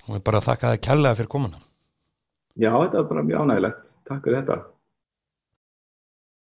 og ég bara þakka það kærlega fyrir komuna. Já, þetta var bara mjög ánægilegt. Takk fyrir þetta.